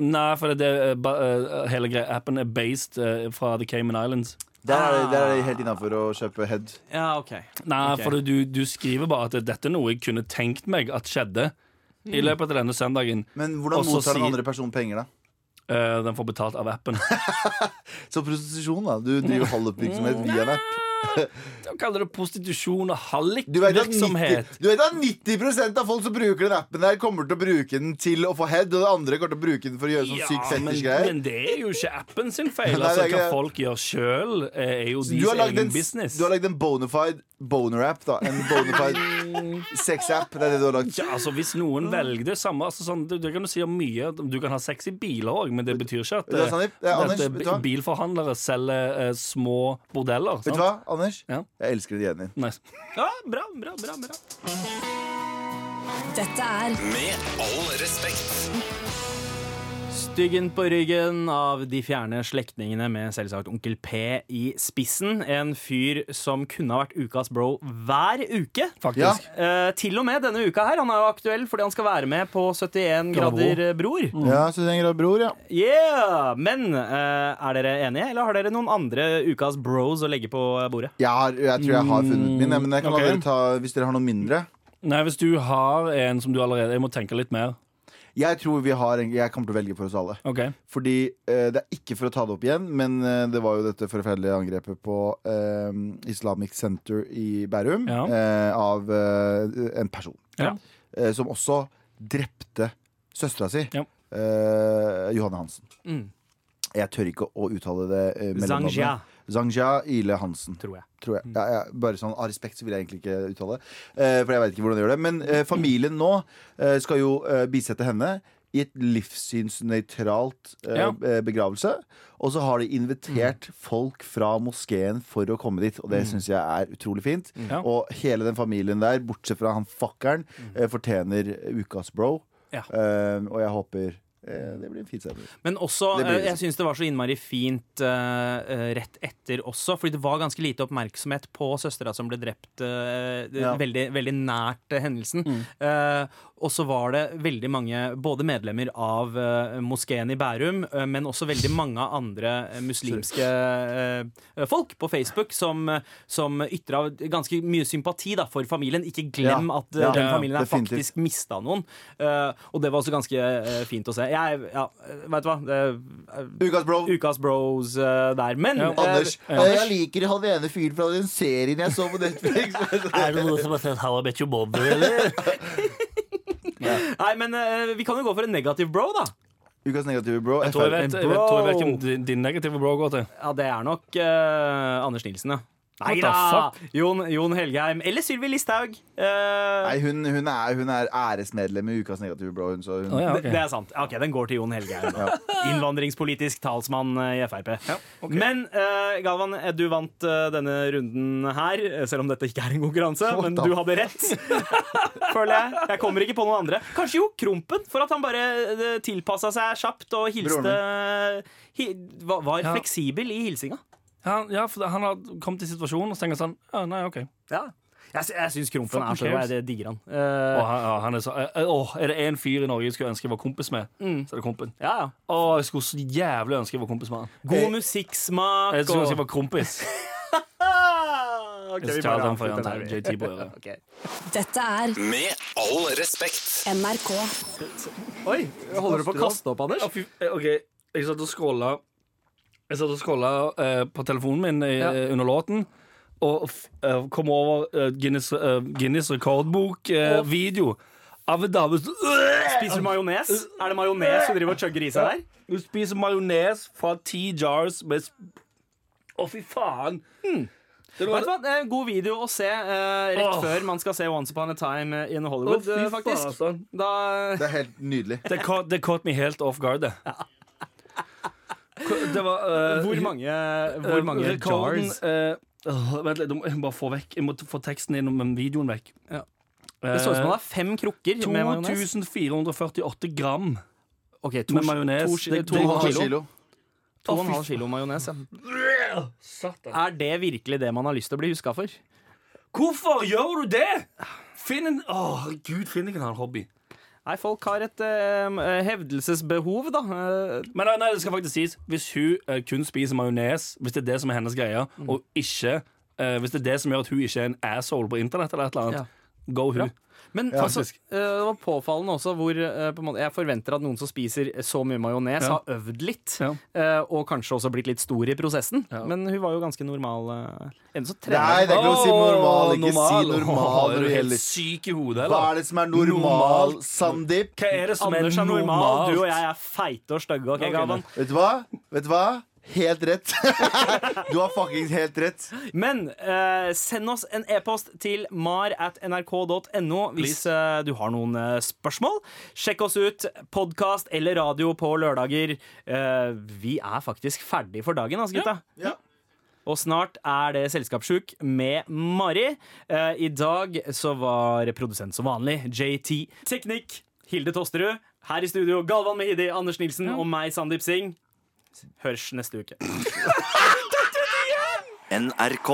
Nei, for det, er ba- eh, hele greia appen er based uh, fra The Cayman Islands. Der er det, der er det helt innafor å kjøpe head. Ja, ok. Nei, okay. for du, du skriver bare at dette er noe jeg kunne tenkt meg at skjedde i løpet av denne søndagen. Men hvordan mottar den andre personen penger, da? Eh, den får betalt av appen. Så prostitusjon, da. Du driver hallikvirksomhet via en app. De kaller det prostitusjon og Du vet, at 90, hallikvirksomhet. du vet at 90% av folk som bruker den appen, der kommer til å bruke den til å få head, og det andre kommer til å bruke den for å gjøre sånn sykt men, fetisj greier. men det er jo ikke appen sin feil. Nei, Altså, det er ikke hva det. folk gjør sjøl, er jo Du deres har lagd egen en, business. du har lagd en bonafide boner-app, da. En bonafide sex-app. Det er det du har lagt. Ja, altså Hvis noen velger det samme altså, sånn, det, det kan du si om mye. Du kan ha sex i biler òg, men det betyr ikke at, det, du Sandeep? Det er at Anders, eh, bilforhandlere selger uh, små bordeller. Vet du hva, Anders? Ja. Jeg elsker ideen din. Nice. Ja, bra, bra, bra, bra. Dette er Med all respekt. Styggen på ryggen av de fjerne slektningene med selvsagt Onkel P i spissen. En fyr som kunne ha vært ukas bro hver uke. Faktisk. Eh, til og med denne uka her. Han er jo aktuell fordi han skal være med på 71 grader bror. bror. Ja, så det er bror, ja. Yeah! Men eh, er dere enige, eller har dere noen andre ukas bros å legge på bordet? Jeg, har, jeg tror jeg har funnet min, men jeg kan okay. la dere ta hvis dere har noe mindre. Nei, hvis du har en som du allerede Jeg må tenke litt mer. Jeg tror vi har en, Jeg kommer til å velge for oss alle. Okay. Fordi eh, Det er ikke for å ta det opp igjen, men eh, det var jo dette forferdelige angrepet på eh, Islamic Center i Bærum Ja. eh, av eh, en person. Ja. Eh, som også drepte søstera si, Ja. eh, Johanne Hansen. Mm. Jeg tør ikke å uttale det mellomnavnet. Zangja, Ile Hansen. tror jeg. Tror jeg. Ja, ja, bare sånn Av respekt så vil jeg egentlig ikke uttale det. Eh, for jeg vet ikke hvordan de gjør det. Men eh, familien nå eh, skal jo eh, bisette henne i et livssynsnøytralt eh, Ja. eh, begravelse. Og så har de invitert folk fra moskeen for å komme dit, og det syns jeg er utrolig fint. Ja. Og hele den familien der, bortsett fra han fuckeren, eh, fortjener ukas bro. Og jeg håper det blir en fin sending. Men også, eh, jeg syns det var så innmari fint eh, eh, rett etter også, fordi det var ganske lite oppmerksomhet på søstera som ble drept uh, Ja. veldig, veldig nært eh, hendelsen. Eh, og så var det veldig mange, både medlemmer av uh, moskeen i Bærum, uh, men også veldig mange andre eh, muslimske uh, folk på Facebook som, som ytra ganske mye sympati da, for familien. Ikke glem Ja. at Ja, den familien har definitivt. faktisk mista noen. Eh, og det var også ganske fint å se. Jeg, ja, vet du hva? Det, Ukas bro! ukas bros der. Men Ja. Anders, jeg liker han ene fyren fra den serien jeg så på Netflix. Er det noen som har sett How I Bet Your Mother, eller? Nei, men uh, vi kan jo gå for en negativ bro, da. Ukas negative bro. Jeg tror jeg vet, jeg vet, jeg vet Bro. hvem din, din negative bro går til. Ja, det er nok uh, Anders Nilsen, ja. Nei da! Jon, Jon Helgheim. Eller Sylvi Listhaug. Uh, Nei, hun, hun, er, hun er æresmedlem i Ukas negative Blå. Hun, så hun, Oh, ja, det, det er sant. Ok, Den går til Jon Helgheim. ja. Innvandringspolitisk talsmann eh, i Frp. Men uh, Galvan, du vant uh, denne runden her, selv om dette ikke er en konkurranse. Oh, men da. du hadde rett, føler jeg. Jeg kommer ikke på noen andre. Kanskje jo Krompen, for at han bare uh, tilpassa seg kjapt og hilste hi, var, var Ja. fleksibel i hilsinga. Ja, ja, for han har kommet i situasjonen og tenker sånn Ja, nei, OK. Ja. Jeg, jeg syns Krompen er så bra. Jeg digger han. Og Eh, han, ja, han er så uh, Åh, er det én fyr i Norge jeg skulle ønske jeg var kompis med, så er det Krompen. ja, ja. Oh, jeg skulle så jævlig ønske jeg var kompis med han. God musikksmak Jeg skulle ønske jeg og var kompis. okay, Jeg vi bare for avslutter der. JT på øret. Ok. Dette er Med all respekt. NRK. Oi, holder du på å kaste opp, Anders? Ja, fy- OK, jeg satt og scrolla Jeg satt og scrolla uh, på telefonen min i, Ja. eh, under låten. Og f- eh, kom over uh, Guinness, eh, Guinness rekordbok-video av dame Spiser du majones? Er det majones du driver og chugger i seg der? Hun spiser majones fra ti jars med Å, fy faen! Det Vet var, du hva? Det er en god video å se eh, rett oh. før man skal se Once Upon a Time in Hollywood, fy eh, faktisk. faen. Da Det er helt nydelig. Det caught, caught me helt off guard, det. Det var uh, Hvor mange, hvor eh, mange rekorden, jars? Uh, Vent litt, jeg må bare få vekk Jeg må få teksten inn, men videoen vekk. Ja. Det så ut som han har fem krukker med majones. 2448 gram Ok, to, med majones. to, to, og Halv kilo. To og en halv kilo majones. Ja. Er det virkelig det man har lyst til å bli huska for? Hvorfor gjør du det?! Finn en Åh, Gud, finn ikke en annen hobby. Nei, folk har et eh, hevdelsesbehov, da. Eh, Men nei, nei, det skal faktisk sies Hvis hun eh, kun spiser majones, hvis det er det som er hennes greie, og ikke eh, Hvis det er det som gjør at hun ikke er en asshole på internett, eller et eller annet, go hun. Men Ja, altså, eh, det var påfallende også hvor eh, på en måte, Jeg forventer at noen som spiser så mye majones, Ja. har øvd litt. Ja. eh, og kanskje også blitt litt stor i prosessen. Ja. Men hun var jo ganske normal. Nei, det er ikke lov å si normal. Ikke normal. si normal Er du helt syk i hodet, Hva er det som er normal, Normalt. Sandeep? Hva er det som Anders er er normal, du og jeg er feite og stygge. Okay, okay, Vet du hva? Vet du hva? Helt rett. du har fuckings helt rett. Men eh, send oss en e-post til mar at nrk.no hvis eh, du har noen eh, spørsmål. Sjekk oss ut. Podkast eller radio på lørdager. Eh, vi er faktisk ferdig for dagen, altså, gutta. Ja. Og snart er det Selskapssjuk med Mari. Eh, I dag så var produsent som vanlig JT. Teknikk Hilde Tosterud. Her i studio Galvan Mehidi, Anders Nilsen og meg, Sandeep Singh. Hørs neste uke. NRK.